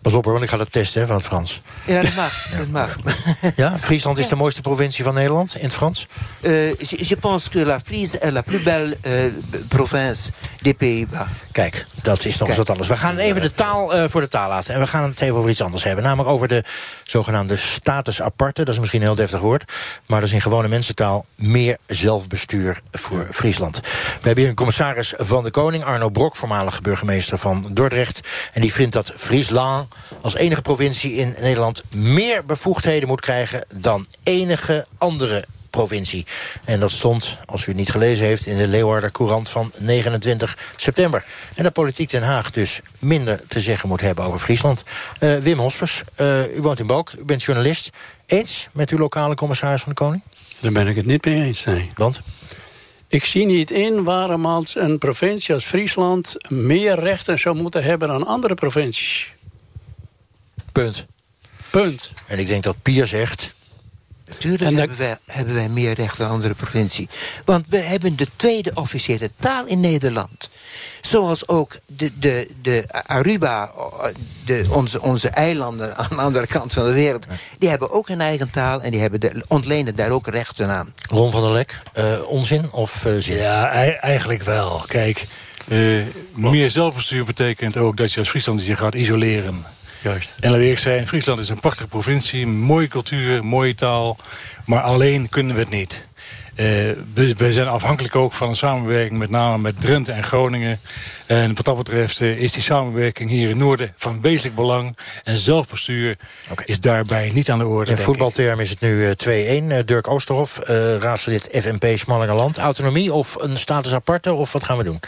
Pas op hoor, want ik ga dat testen hè, van het Frans. Ja, dat mag. dat mag. Ja, Friesland is de mooiste provincie van Nederland in het Frans. Euh, je, je pense que la Frise est la plus belle euh, province des Pays-Bas. Kijk, dat is nog eens wat anders. We gaan even de taal eh, voor de taal laten. En we gaan het even over iets anders hebben. Namelijk over de zogenaamde status aparte. Dat is misschien een heel deftig woord. Maar dat is in gewone mensentaal meer zelfbestuur voor Friesland. We hebben hier een commissaris van de Koning, Arno Brok, voormalig burgemeester van Dordrecht. En die vindt dat Friesland als enige provincie in Nederland meer bevoegdheden moet krijgen dan enige andere provincie. En dat stond, als u het niet gelezen heeft... in de Leeuwarder Courant van 29 september. En dat Politiek Den Haag dus minder te zeggen moet hebben over Friesland. Eh, Wim Hospers, eh, u woont in Balk, u bent journalist. Eens met uw lokale commissaris van de Koning? Daar ben ik het niet mee eens, nee. Want? Ik zie niet in waarom als een provincie als Friesland... meer rechten zou moeten hebben dan andere provincies. Punt. Punt. En ik denk dat Pier zegt... Natuurlijk dat- hebben, wij, hebben wij meer recht dan andere provincie. Want we hebben de tweede officiële taal in Nederland. Zoals ook de, de, de Aruba, de, onze, onze eilanden aan de andere kant van de wereld... die hebben ook een eigen taal en die hebben de, ontlenen daar ook rechten aan. Ron van der Lek, eh, onzin of eh, zin? Ja, ei- eigenlijk wel. Kijk, eh, meer zelfbestuur betekent ook dat je als Friesland je gaat isoleren. Juist. En laat ik zijn, Friesland is een prachtige provincie, mooie cultuur, mooie taal. Maar alleen kunnen we het niet. Uh, we, we, zijn afhankelijk ook van een samenwerking met name met Drenthe en Groningen. En wat dat betreft uh, is die samenwerking hier in het noorden van wezenlijk belang. En zelfbestuur okay. is daarbij niet aan de orde. In voetbalterm is het nu 2-1. Uh, Dirk Oosterhof, raadslid FNP Smallingerland. Autonomie of een status aparte of wat gaan we doen?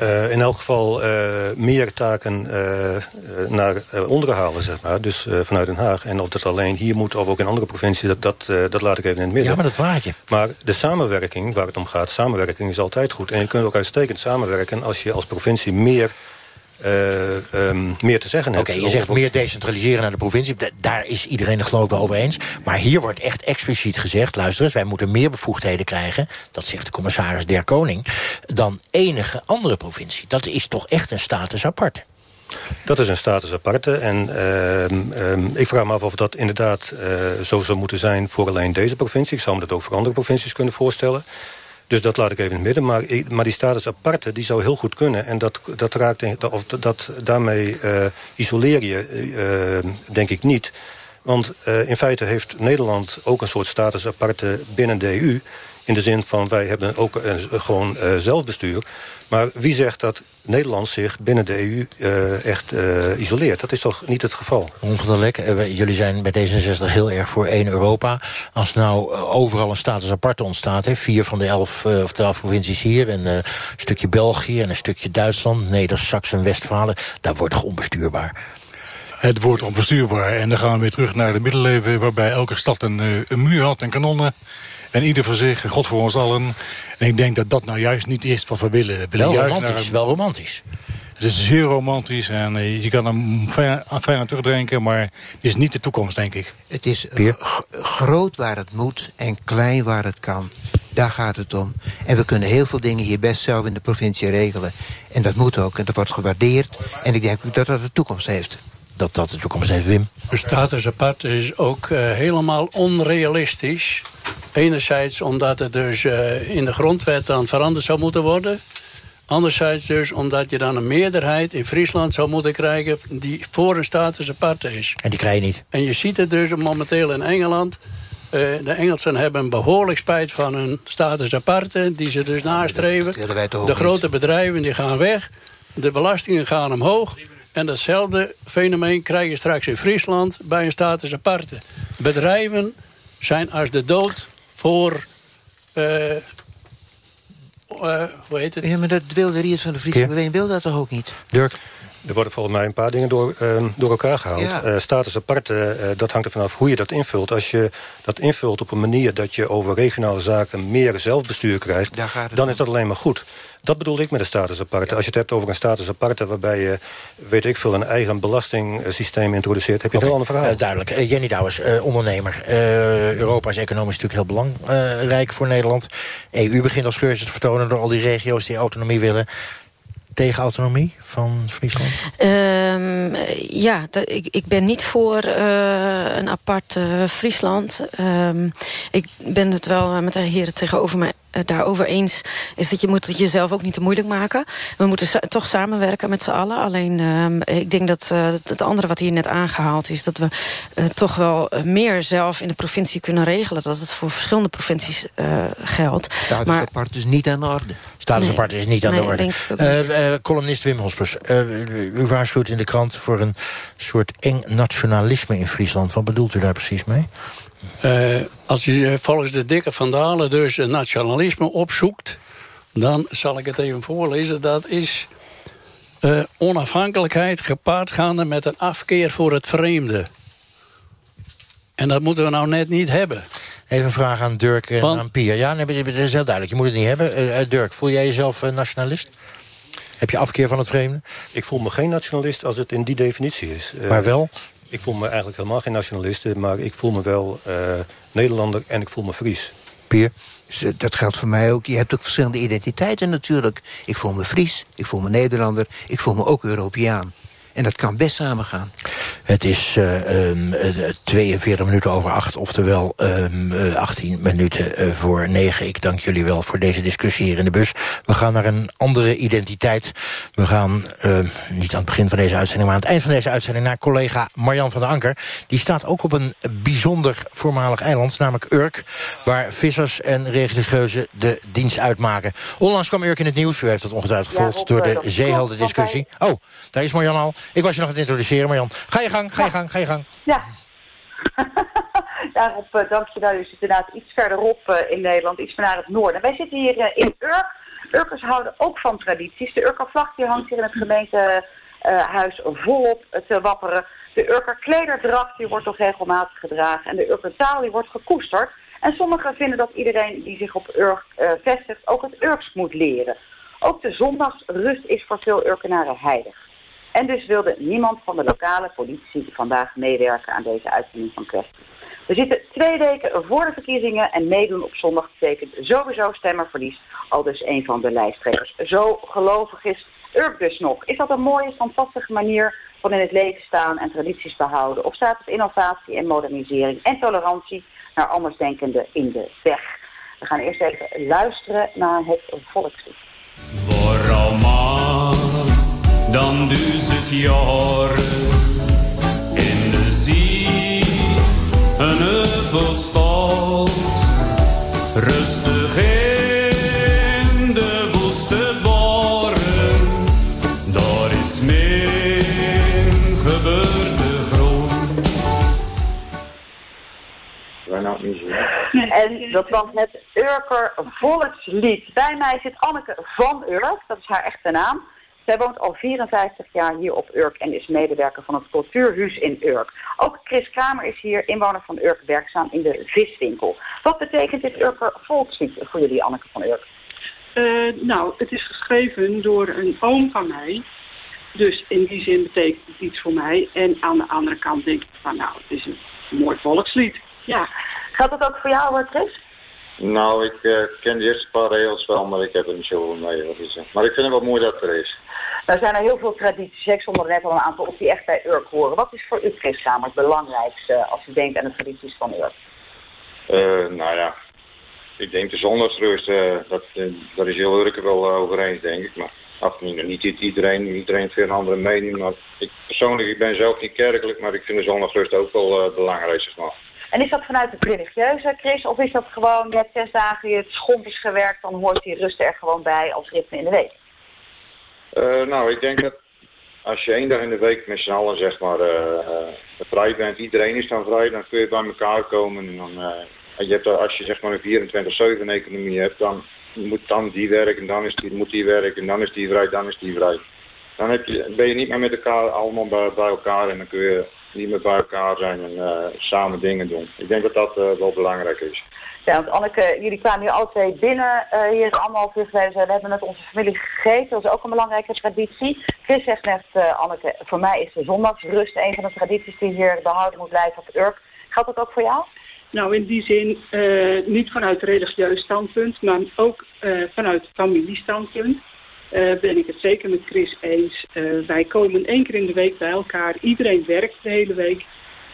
Uh, in elk geval uh, meer taken uh, naar onderen halen, zeg maar. Dus vanuit Den Haag. En of dat alleen hier moet of ook in andere provincies... dat, dat, dat laat ik even in het midden. Ja, maar dat vraag je. Maar de samenwerking, waar het om gaat... samenwerking is altijd goed. En je kunt ook uitstekend samenwerken... als je als provincie meer uh, um, meer te zeggen Oké, okay, je zegt meer decentraliseren naar de provincie. Daar is iedereen het geloof ik wel over eens. Maar hier wordt echt expliciet gezegd... luister eens, wij moeten meer bevoegdheden krijgen... dat zegt de commissaris Der Koning... dan enige andere provincie. Dat is toch echt een status aparte. Dat is een status aparte. En uh, um, ik vraag me af of dat inderdaad uh, zo zou moeten zijn... voor alleen deze provincie. Ik zou me dat ook voor andere provincies kunnen voorstellen. Dus dat laat ik even in het midden. Maar, maar die status aparte, die zou heel goed kunnen. En dat, dat raakt, of dat, daarmee uh, isoleer je, uh, denk ik niet. Want uh, in feite heeft Nederland ook een soort status aparte binnen de EU. In de zin van, wij hebben ook een, gewoon zelfbestuur. Maar wie zegt dat Nederland zich binnen de EU uh, echt uh, isoleert? Dat is toch niet het geval? Uh, jullie zijn bij D66 heel erg voor één Europa. Als nou overal een status apart ontstaat... Hè, vier van de elf of twaalf provincies hier... en een stukje België en een stukje Duitsland... Neder-Saxen, Westfalen, daar wordt het onbestuurbaar. Het wordt onbestuurbaar. En dan gaan we weer terug naar de middeleeuwen... waarbij elke stad een, een muur had en kanonnen... En ieder voor zich, God voor ons allen. En ik denk dat dat nou juist niet is wat we willen. We willen wel juist romantisch, naar... wel romantisch. Het is zeer romantisch en uh, je kan er fijn, fijn aan terugdenken... maar het is niet de toekomst, denk ik. Het is groot waar het moet en klein waar het kan. Daar gaat het om. En we kunnen heel veel dingen hier best zelf in de provincie regelen. En dat moet ook en dat wordt gewaardeerd. En ik denk ook dat dat de toekomst heeft. Dat dat de toekomst heeft, Wim. De status apart is ook uh, helemaal onrealistisch. Enerzijds omdat het dus uh, in de grondwet dan veranderd zou moeten worden. Anderzijds dus omdat je dan een meerderheid in Friesland zou moeten krijgen... die voor een status apart is. En die krijg je niet. En je ziet het dus momenteel in Engeland. Uh, de Engelsen hebben behoorlijk spijt van hun status aparte... die ze dus nastreven. De grote bedrijven die gaan weg. De belastingen gaan omhoog. En datzelfde fenomeen krijg je straks in Friesland... bij een status aparte. Bedrijven zijn als de dood voor... Uh, uh, hoe heet het? Ja, maar dat wilde Riet van de Friese beweging wil dat toch ook niet? Dirk? Er worden volgens mij een paar dingen door, uh, door elkaar gehaald. Ja. Uh, status apart, uh, dat hangt er vanaf hoe je dat invult. Als je dat invult op een manier dat je over regionale zaken... meer zelfbestuur krijgt, dan is dat alleen maar goed. Dat bedoel ik met een status aparte. Als je het hebt over een status aparte... waarbij je, weet ik veel, een eigen belastingssysteem introduceert... heb je okay. een ander verhaal. Uh, duidelijk. Uh, Jenny Douwers, uh, ondernemer. Europa is economisch natuurlijk heel belangrijk voor Nederland. EU begint als scheurs te vertonen door al die regio's die autonomie willen tegen autonomie van Friesland? Um, ja, ik, ik ben niet voor uh, een apart uh, Friesland. Um, ik ben het wel met de heren tegenover mij uh, daarover eens... is dat je moet het jezelf ook niet te moeilijk maken. We moeten sa toch samenwerken met z'n allen. Alleen uh, ik denk dat uh, het andere wat hier net aangehaald is... dat we toch wel meer zelf in de provincie kunnen regelen. Dat het voor verschillende provincies geldt. Status maar, apart is niet aan de orde. Status nee, apart is niet aan nee, de orde. columnist Wim Hospers, u waarschuwt in de krant... voor een soort eng nationalisme in Friesland. Wat bedoelt u daar precies mee? Uh, als je volgens de dikke vandalen dus nationalisme opzoekt... dan zal ik het even voorlezen. Dat is uh, onafhankelijkheid gepaardgaande met een afkeer voor het vreemde. En dat moeten we nou net niet hebben. Even een vraag aan Dirk en Want, aan Pia. Ja, nee, dat is heel duidelijk. Je moet het niet hebben. Uh, Dirk, voel jij jezelf nationalist? Heb je afkeer van het vreemde? Ik voel me geen nationalist als het in die definitie is. Maar wel? Ik voel me eigenlijk helemaal geen nationalist, maar ik voel me wel uh, Nederlander en ik voel me Fries. Pier? Dat geldt voor mij ook. Je hebt ook verschillende identiteiten natuurlijk. Ik voel me Fries, ik voel me Nederlander, ik voel me ook Europeaan. En dat kan best samengaan. Het is uh, um, 42 minuten over 8, oftewel um, 18 minuten voor 9. Ik dank jullie wel voor deze discussie hier in de bus. We gaan naar een andere identiteit. We gaan niet aan het begin van deze uitzending... maar aan het eind van deze uitzending naar collega Marjan van der Anker. Die staat ook op een bijzonder voormalig eiland, namelijk Urk... waar vissers en religieuzen de dienst uitmaken. Onlangs kwam Urk in het nieuws. U heeft het ongetwijfeld gevolgd door de zeehelden-discussie. Oh, daar is Marjan al. Ik was je nog aan het introduceren, Marjan. Ga je gang, ga je gang, ga je gang. Ja. Daarop uh, dank je wel. U zit inderdaad iets verderop uh, in Nederland, iets meer naar het noorden. Wij zitten hier uh, in Urk. Urkers houden ook van tradities. De Urkervlag die hangt hier in het gemeentehuis volop te wapperen. De Urker klederdracht die wordt nog regelmatig gedragen. En de Urker taal die wordt gekoesterd. En sommigen vinden dat iedereen die zich op Urk vestigt ook het Urks moet leren. Ook de zondagsrust is voor veel Urkenaren heilig. En dus wilde niemand van de lokale politie vandaag meewerken aan deze uitzending van kwestie. We zitten twee weken voor de verkiezingen en meedoen op zondag betekent sowieso stemmerverlies. Al dus een van de lijsttrekkers. Zo gelovig is Urk dus nog. Is dat een mooie, fantastische manier van in het leven staan en tradities behouden? Of staat het innovatie en modernisering en tolerantie naar andersdenkenden in de weg? We gaan eerst even luisteren naar het volkslied. Dan duizend jaren in de zee een heuvel stond, rustig in de woeste boren, daar is mijn gebeurde grond. En dat was het Urker volkslied. Bij mij zit Anneke van Urk, dat is haar echte naam. Zij woont al 54 jaar hier op Urk en is medewerker van het cultuurhuis in Urk. Ook Chris Kramer is hier, inwoner van Urk, werkzaam in de viswinkel. Wat betekent dit Urker volkslied voor jullie, Anneke van Urk? Uh, nou, het is geschreven door een oom van mij. Dus in die zin betekent het iets voor mij. En aan de andere kant denk ik van, nou, het is een mooi volkslied. Ja. Gaat het ook voor jou, Chris? Nou, ik uh, ken de eerste paar regels wel, maar ik heb er niet zo mee. Wat is, maar ik vind het wel mooi dat het er is. Er zijn er heel veel tradities. Ik stond er net al een aantal op die echt bij Urk horen. Wat is voor u, Chris het belangrijkste als u denkt aan de tradities van Urk? Uh, nou ja, ik denk de zondagsrust, uh, dat, daar is heel Urk wel over eens, denk ik. Maar af, niet, niet iedereen, iedereen heeft weer een andere mening. Maar ik persoonlijk, ik ben zelf niet kerkelijk, maar ik vind de zondagsrust ook wel belangrijk, zeg maar. En is dat vanuit het religieuze, Chris? Of is dat gewoon, net zes dagen je het schomp is gewerkt, dan hoort die rust er gewoon bij als ritme in de week? Uh, nou, ik denk dat als je één dag in de week met z'n allen zeg maar uh, vrij bent, iedereen is dan vrij, dan kun je bij elkaar komen. En dan, je hebt, als je zeg maar een 24-7 economie hebt, dan moet dan die werken, dan is die, moet die werken, dan is die vrij, dan is die vrij. Dan heb je, ben je niet meer met elkaar allemaal bij elkaar en dan kun je niet meer bij elkaar zijn en uh, samen dingen doen. Ik denk dat dat uh, wel belangrijk is. Ja, want Anneke, jullie kwamen hier alle twee binnen uh, hier anderhalf uur geleden. We hebben met onze familie gegeten. Dat is ook een belangrijke traditie. Chris zegt net, Anneke, voor mij is de zondagsrust een van de tradities die hier behouden moet blijven op Urk. Geldt dat ook voor jou? Nou, in die zin niet vanuit religieus standpunt, maar ook vanuit familiestandpunt. Uh, ben ik het zeker met Chris eens. Uh, wij komen één keer in de week bij elkaar. Iedereen werkt de hele week.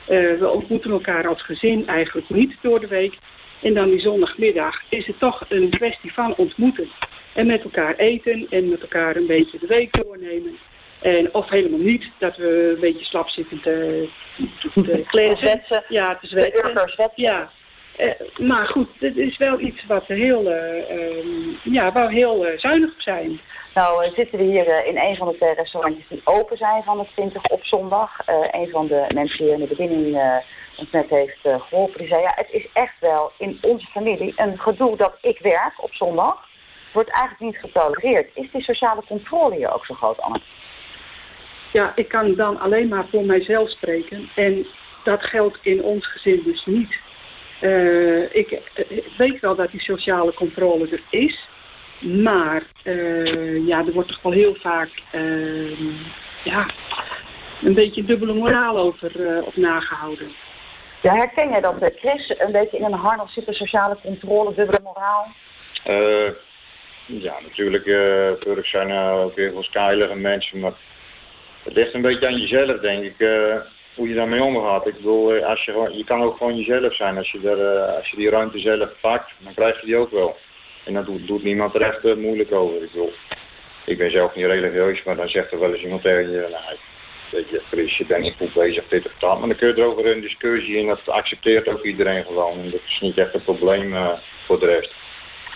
Uh, we ontmoeten elkaar als gezin eigenlijk niet door de week. En dan die zondagmiddag is het toch een kwestie van ontmoeten. En met elkaar eten en met elkaar een beetje de week doornemen. En, of helemaal niet, dat we een beetje slap zitten te, te. Ja, te zwetsen. Ja. Maar goed, het is wel iets wat heel, ehm, ja, waar heel zuinig op zijn. Nou zitten we hier in een van de twee restaurantjes die open zijn van de 20 op zondag. Een van de mensen die in de bediening ons net heeft geholpen, die zei... ja, het is echt wel in onze familie een gedoe dat ik werk op zondag. Wordt eigenlijk niet getolereerd. Is die sociale controle hier ook zo groot, Anne? Ja, ik kan dan alleen maar voor mijzelf spreken. En dat geldt in ons gezin dus niet. Ik weet wel dat die sociale controle er is... Maar uh, ja, er wordt toch wel heel vaak uh, ja, een beetje dubbele moraal over uh, op nagehouden. Ja, herken jij dat, Chris? Een beetje in een harnas zitten, sociale controle, dubbele moraal? ja, natuurlijk. natuurlijk zijn ook heel veel skeilige mensen, maar het ligt een beetje aan jezelf, denk ik. Hoe je daarmee omgaat. Ik bedoel, eh, als je, je kan ook gewoon jezelf zijn. Als je, er, eh, als je die ruimte zelf pakt, dan krijg je die ook wel. En daar doet, niemand er echt eh, moeilijk over. Ik ik ben zelf niet religieus, maar dan zegt er wel eens iemand tegen je... Nou, weet je, Chris, je bent niet goed bezig, dit of dat. Maar dan kun je erover een discussie en dat accepteert ook iedereen gewoon. En dat is niet echt een probleem voor de rest.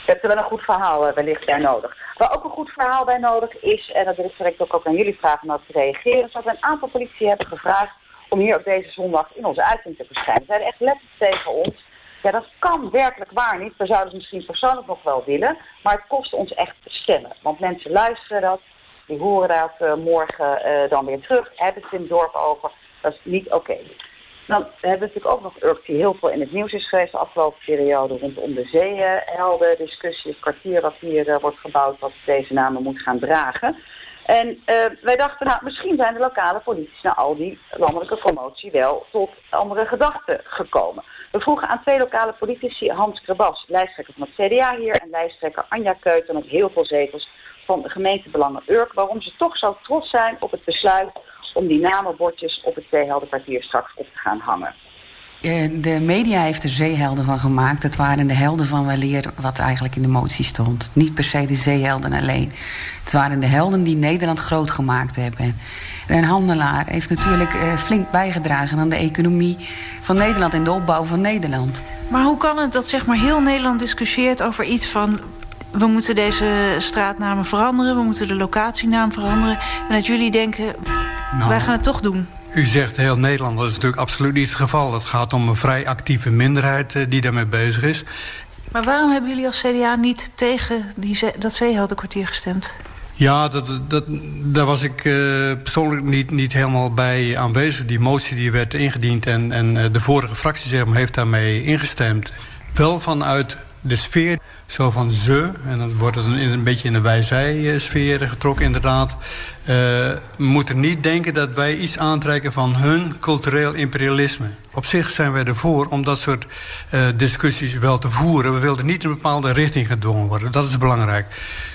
Je hebt er wel een goed verhaal wellicht bij nodig. Waar ook een goed verhaal bij nodig is, en dat wil ik direct ook, ook aan jullie vragen om te reageren, is dat we een aantal politie hebben gevraagd om hier op deze zondag in onze uitzending te verschijnen. Ze zeiden echt letterlijk tegen ons, ja dat kan werkelijk waar niet. We zouden het misschien persoonlijk nog wel willen, maar het kost ons echt stemmen. Want mensen luisteren dat, die horen dat eh, morgen eh, dan weer terug, hebben het in het dorp over. Dat is niet oké. Dan hebben we natuurlijk ook nog Urk die heel veel in het nieuws is geweest de afgelopen periode rondom de zeehelden, discussie, het kwartier wat hier eh, wordt gebouwd, wat deze namen moet gaan dragen. En eh, wij dachten, nou, misschien zijn de lokale politici na al die landelijke promotie wel tot andere gedachten gekomen. We vroegen aan twee lokale politici, Hans Krebas, lijsttrekker van het CDA hier, en lijsttrekker Anja Keuten met heel veel zetels van de gemeentebelangen Urk, waarom ze toch zo trots zijn op het besluit om die namenbordjes op het Zeeheldenkwartier straks op te gaan hangen. Eh, De media heeft er zeehelden van gemaakt. Het waren de helden van weleer wat eigenlijk in de motie stond. Niet per se de zeehelden alleen. Het waren de helden die Nederland groot gemaakt hebben. Een handelaar heeft natuurlijk eh, flink bijgedragen aan de economie van Nederland en de opbouw van Nederland. Maar hoe kan het dat zeg maar heel Nederland discussieert over iets van... we moeten deze straatnamen veranderen, we moeten de locatienaam veranderen... en dat jullie denken, wij gaan het toch doen? U zegt heel Nederland, dat is natuurlijk absoluut niet het geval. Het gaat om een vrij actieve minderheid eh, die daarmee bezig is. Maar waarom hebben jullie als CDA niet tegen die ze- dat zeeheldenkwartier gestemd? Ja, dat, dat, daar was ik eh, persoonlijk niet, niet helemaal bij aanwezig. Die motie die werd ingediend en, en eh, de vorige fractie zeg maar, heeft daarmee ingestemd. Wel vanuit de sfeer, zo van ze, en dan wordt het een, een beetje in de wij-zij-sfeer getrokken inderdaad. Eh, we moeten niet denken dat wij iets aantrekken van hun cultureel imperialisme. Op zich zijn wij ervoor om dat soort eh, discussies wel te voeren. We willen niet in een bepaalde richting gedwongen worden. Dat is belangrijk.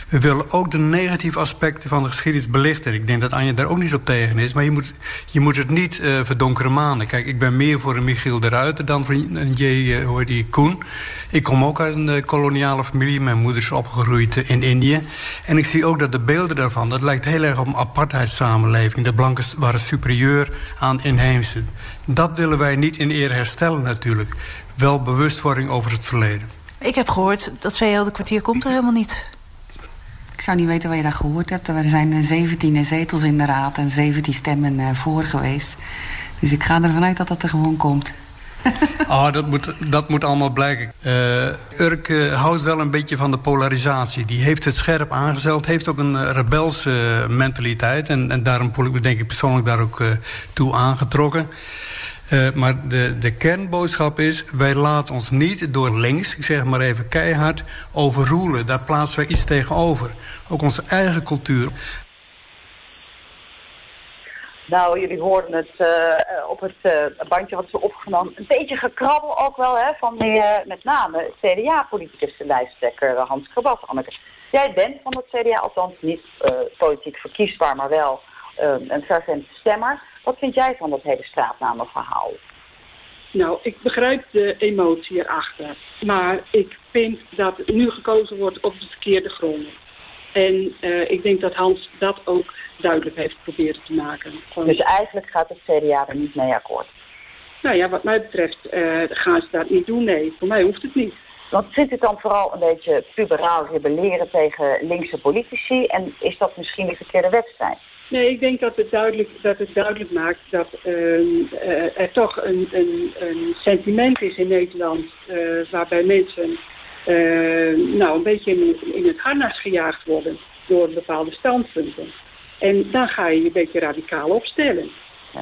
We willen ook de negatieve aspecten van de geschiedenis belichten. Ik denk dat Anja daar ook niet op tegen is. Maar je moet, je moet het niet eh, verdonkere manen. Kijk, ik ben meer voor een Michiel de Ruiter dan voor een J. Uh, die, Koen. Ik kom ook uit een eh, koloniale familie. Mijn moeder is opgegroeid eh, in Indië. En ik zie ook dat de beelden daarvan... dat lijkt heel erg op apartheidssamenleving. De blanken waren superieur aan inheemse. Dat willen wij niet in eer herstellen natuurlijk. Wel bewustwording over het verleden. Ik heb gehoord dat zeeheldenkwartier komt er helemaal niet. Ik zou niet weten waar je dat gehoord hebt. Er zijn eh, 17 zetels in de raad en 17 stemmen eh, voor geweest. Dus ik ga ervan uit dat dat er gewoon komt. Ah, dat moet, dat moet allemaal blijken. Eh, Urk eh, houdt wel een beetje van de polarisatie. Die heeft het scherp aangezeld. Heeft ook een eh, rebelse mentaliteit. En, en daarom voel ik me denk ik persoonlijk daar ook toe aangetrokken. Maar de, de kernboodschap is... wij laten ons niet door links, ik zeg maar even keihard... overroelen. Daar plaatsen wij iets tegenover. Ook onze eigen cultuur. Nou, jullie hoorden het eh, op het eh, bandje wat ze opgenomen. Een beetje gekrabbel ook wel, hè, van die, eh, met name CDA-politicus, de lijsttrekker eh, Hans Krabas. Anneke. Jij bent van het CDA, althans niet politiek verkiesbaar, maar wel een fervent stemmer. Wat vind jij van dat hele straatnamenverhaal? Nou, ik begrijp de emotie erachter. Maar ik vind dat nu gekozen wordt op de verkeerde gronden. En eh, ik denk dat Hans dat ook duidelijk heeft proberen te maken. Dus eigenlijk gaat het CDA er niet mee akkoord. Nou ja, wat mij betreft eh, gaan ze dat niet doen. Nee, voor mij hoeft het niet. Want vindt het dan vooral een beetje puberaal rebelleren tegen linkse politici? En is dat misschien de verkeerde wedstrijd? Nee, ik denk dat het duidelijk, dat het duidelijk maakt dat ehm, eh, er toch een, een, een sentiment is in Nederland waarbij mensen nou, een beetje in, in het harnas gejaagd worden door bepaalde standpunten. En dan ga je je een beetje radicaal opstellen.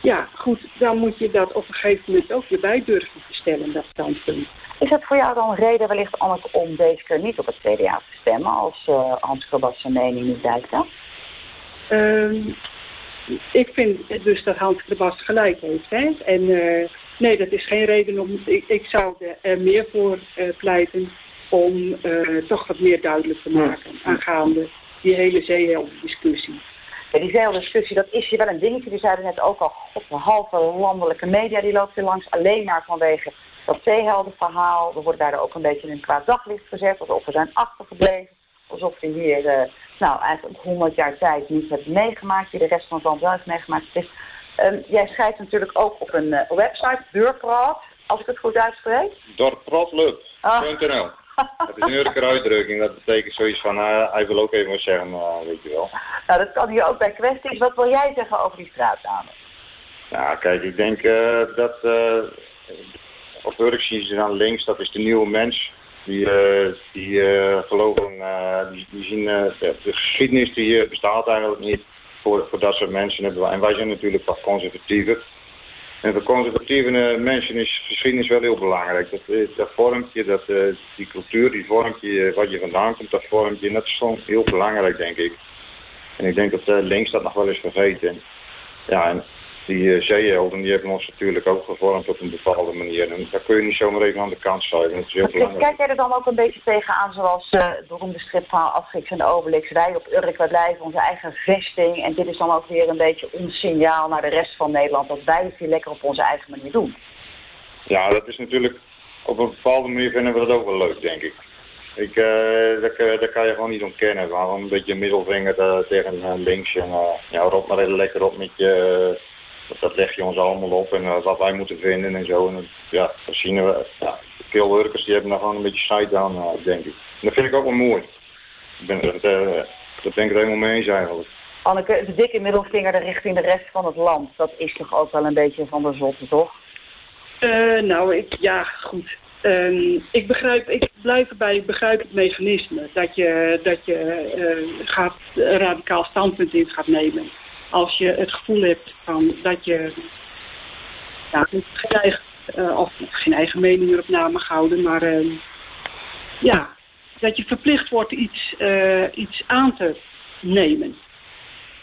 Ja, goed, dan moet je dat op een gegeven moment ook weer bij durven te stellen, dat standpunt. Is dat voor jou dan een reden wellicht, Anneke, om deze keer niet op het CDA te stemmen als eh, Hans Krabas zijn mening niet bijstaat? Ehm, ik vind dus dat Hans de Bas gelijk heeft. Hè? En eh, nee, dat is geen reden om. Ik, ik zou er meer voor eh, pleiten om eh, toch wat meer duidelijk te maken aangaande die hele zeehelden-discussie. Ja, die zeeheldiscussie, dat is hier wel een dingetje. Die zeiden net ook al, god, de halve landelijke media die loopt hier langs. Alleen maar vanwege dat zeeheldenverhaal. We worden daar ook een beetje in een kwaad daglicht gezet. Alsof we zijn achtergebleven. Alsof we hier, uh, nou, eigenlijk 100 jaar tijd niet hebben meegemaakt. Die de rest van het land wel heeft meegemaakt. Dus, um, jij schrijft natuurlijk ook op een uh, website, Deurpraat, als ik het goed uitspreek. Dorpraatlup.nl Het is een Urker uitdrukking. Dat betekent zoiets van, uh, hij wil ook even wat zeggen, maar weet je wel. Nou, dat kan hier ook bij kwesties. Wat wil jij zeggen over die straatnamen? Nou, kijk, ik denk uh, dat... Op Urk zien ze dan links, dat is de nieuwe mens. Die, die geloven, die, die zien de, de geschiedenis die hier bestaat eigenlijk niet. Voor, voor dat soort mensen. En wij zijn natuurlijk wat conservatiever. En voor conservatieve mensen is geschiedenis wel heel belangrijk. Dat, dat vormt dat, die cultuur, die vormt je, wat je vandaan komt, dat vormt je. En dat is gewoon heel belangrijk, denk ik. En ik denk dat links dat nog wel eens vergeten. Ja, en die uh, zeehelden die hebben ons natuurlijk ook gevormd op een bepaalde manier. En daar kun je niet zomaar even aan de kant schuiven. Dat is heel belangrijk. Kijk jij er dan ook een beetje tegenaan zoals uh, de beroemde stripverhaal Asterix en Obelix. Wij op Urk, wij blijven onze eigen vesting. En dit is dan ook weer een beetje ons signaal naar de rest van Nederland. Dat wij het hier lekker op onze eigen manier doen. Ja, dat is natuurlijk... Op een bepaalde manier vinden we dat ook wel leuk, denk ik. Ik, uh, dat, dat, kan je gewoon niet ontkennen. Gewoon een beetje middelvinger tegen links. En ja, rot maar even lekker op met je dat leg je ons allemaal op en uh, wat wij moeten vinden en zo. En ja, dan zien we, ja, veel workers die hebben nog gewoon een beetje scheid aan, uh, denk ik. En dat vind ik ook wel mooi. Ik ben, dat, uh, dat ben ik er helemaal mee eens eigenlijk. Anneke, de dikke middelvinger richting de rest van het land, dat is toch ook wel een beetje van de zotte, toch? nou, ik, ja, goed. Um, ik begrijp, ik blijf erbij, ik begrijp het mechanisme. Dat je, dat je gaat, een radicaal standpunt in gaat nemen als je het gevoel hebt van dat je geen, eigen, uh, of geen eigen mening erop na mag houden, maar uh, ja, dat je verplicht wordt iets, uh, iets aan te nemen.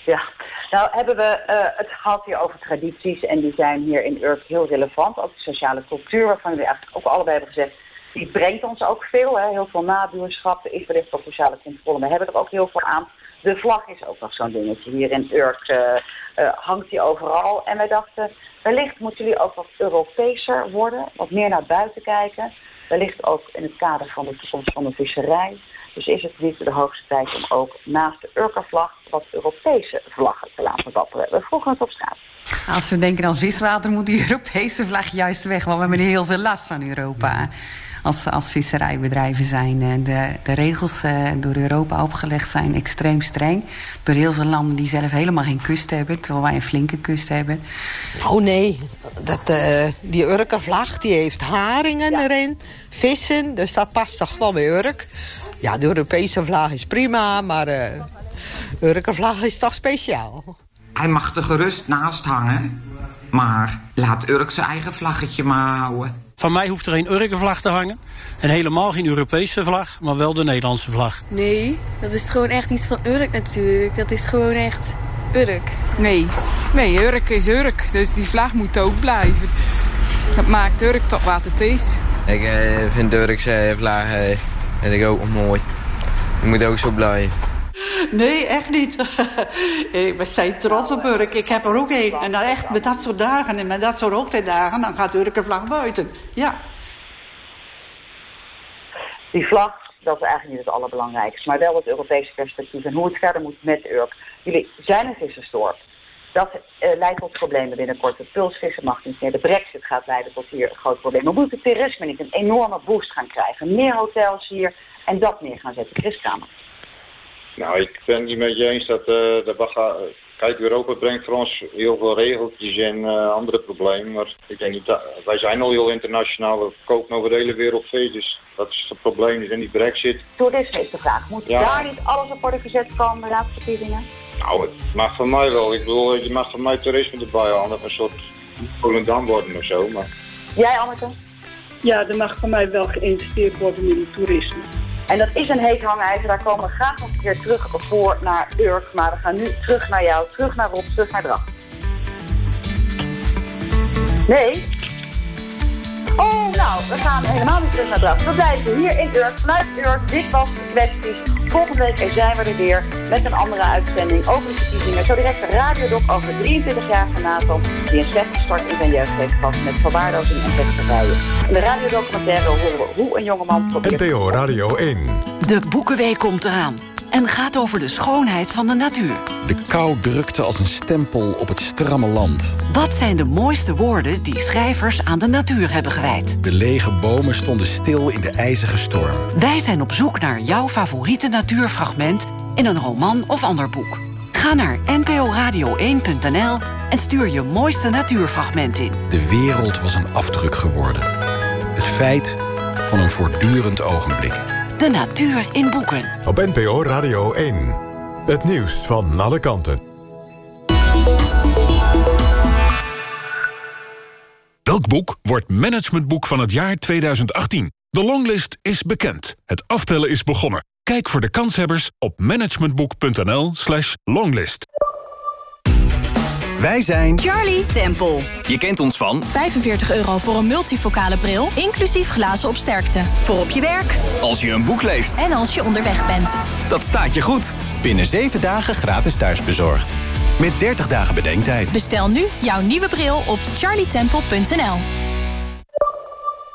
Ja, nou hebben we het gehad hier over tradities en die zijn hier in Urk heel relevant. Ook de sociale cultuur, waarvan we eigenlijk ook allebei hebben gezegd, die brengt ons ook veel. Hè? Heel veel nabuurschap, is wellicht ook sociale controle, we hebben er ook heel veel aan. De vlag is ook nog zo'n dingetje. Hier in Urk uh, uh, hangt die overal. En wij dachten, wellicht moeten jullie ook wat Europeeser worden. Wat meer naar buiten kijken. Wellicht ook in het kader van de toekomst van de visserij. Dus is het niet de hoogste tijd om ook naast de Urka-vlag wat Europese vlaggen te laten wapperen. We vroegen het op straat. Als we denken aan viswater moet die Europese vlag juist weg. Want we hebben heel veel last van Europa als, als visserijbedrijven zijn. Eh, de, de regels uh, door Europa opgelegd zijn extreem streng. Door heel veel landen die zelf helemaal geen kust hebben. Terwijl wij een flinke kust hebben. Oh nee, dat, uh, die Urkenvlag die heeft haringen ja. erin. Vissen, dus dat past toch wel bij Urk. Ja, de Europese vlag is prima, maar de uh, Urkenvlag is toch speciaal. Hij mag er gerust naast hangen. Maar laat Urk zijn eigen vlaggetje maar houden. Van mij hoeft er geen Urkenvlag te hangen. En helemaal geen Europese vlag, maar wel de Nederlandse vlag. Nee, dat is gewoon echt iets van Urk natuurlijk. Dat is gewoon echt Urk. Nee, nee, Urk is Urk. Dus die vlag moet ook blijven. Dat maakt Urk toch wat het is. Ik eh, vind de Urkse vlag eh, vind ik ook mooi. Die moet ook zo blijven. Nee, echt niet. we zijn trots op Urk. Ik heb er ook een. En dan echt met dat soort dagen en met dat soort hoogtijdagen... dan gaat Urk een vlag buiten. Ja. Die vlag, dat is eigenlijk niet het allerbelangrijkste. Maar wel het Europese perspectief en hoe het verder moet met Urk. Jullie zijn een vissersdorp. Dat uh, leidt tot problemen binnenkort. Het pulsvissen mag niet meer. De brexit gaat leiden tot hier een groot probleem. Moet het toerisme niet een enorme boost gaan krijgen? Meer hotels hier en dat meer gaan zetten. Chris Kramer. Nou, ik ben het niet met je eens dat uh, de Baga... Kijk, Europa brengt voor ons heel veel regeltjes en uh, andere problemen. Maar ik denk niet dat... Wij zijn al heel internationaal. We kopen over de hele wereld. Dus dat is het probleem. Dus in die brexit... Toerisme is de vraag. Moet ja. daar niet alles op worden gezet van de raadsverkiezingen? Nou, het mag van mij wel. Ik bedoel, je mag van mij toerisme erbij halen. Een soort Volendam worden of zo. Maar... Jij, Anneke? Ja, er mag van mij wel geïnvesteerd worden in het toerisme. En dat is een heet hangijzer. Daar komen we graag nog een keer terug voor naar Urk. Maar we gaan nu terug naar jou, terug naar Rob, terug naar Dracht. Nee? Oh, nou, we gaan helemaal niet terug naar Dracht. We blijven hier in Urk, vanuit Urk. Dit was de kwestie Volgende week zijn we er weer met een andere uitzending over de verkiezingen. Zo direct de radiodoc over 23 jaar van Nathan, die een slechte start in zijn jeugd heeft gehad met verwaarlozing en pesterijen. In de radiodocumentaire horen we hoe een jongeman probeert... NTO Radio 1. De Boekenweek komt eraan en gaat over de schoonheid van de natuur. De kou drukte als een stempel op het stramme land. Wat zijn de mooiste woorden die schrijvers aan de natuur hebben gewijd? De lege bomen stonden stil in de ijzige storm. Wij zijn op zoek naar jouw favoriete natuurfragment in een roman of ander boek. Ga naar nporadio1.nl en stuur je mooiste natuurfragment in. De wereld was een afdruk geworden. Het feit van een voortdurend ogenblik. De natuur in boeken. Op NPO Radio 1. Het nieuws van alle kanten. Welk boek wordt managementboek van het jaar 2018? De longlist is bekend. Het aftellen is begonnen. Kijk voor de kanshebbers op managementboek.nl slash longlist. Wij zijn Charlie Temple. Je kent ons van 45 euro voor een multifocale bril, inclusief glazen op sterkte. Voor op je werk. Als je een boek leest. En als je onderweg bent. Dat staat je goed. Binnen 7 dagen gratis thuisbezorgd. Met 30 dagen bedenktijd. Bestel nu jouw nieuwe bril op charlietemple.nl.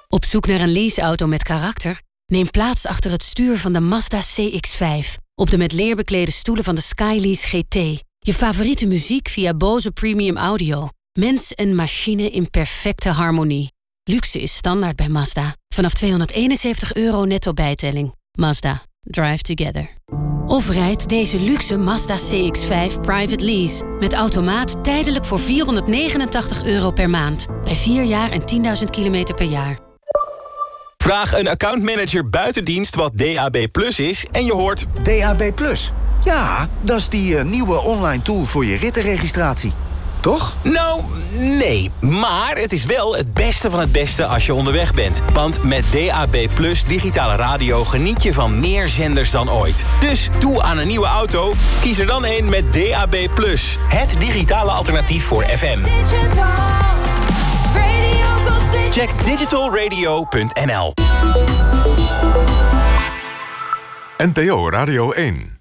Op zoek naar een leaseauto met karakter? Neem plaats achter het stuur van de Mazda CX-5. Op de met leer beklede stoelen van de Skylease GT. Je favoriete muziek via Bose Premium Audio. Mens en machine in perfecte harmonie. Luxe is standaard bij Mazda. Vanaf 271 euro netto bijtelling. Mazda. Drive together. Of rijd deze luxe Mazda CX-5 private lease. Met automaat tijdelijk voor 489 euro per maand. Bij 4 jaar en 10.000 kilometer per jaar. Vraag een accountmanager buitendienst wat DAB Plus is en je hoort... DAB Plus? Ja, dat is die eh, nieuwe online tool voor je rittenregistratie. Toch? Nou, nee. Maar het is wel het beste van het beste als je onderweg bent. Want met DAB Plus digitale radio geniet je van meer zenders dan ooit. Dus doe aan een nieuwe auto, kies er dan een met DAB Plus. Het digitale alternatief voor FM. Check digitalradio.nl NPO Radio 1.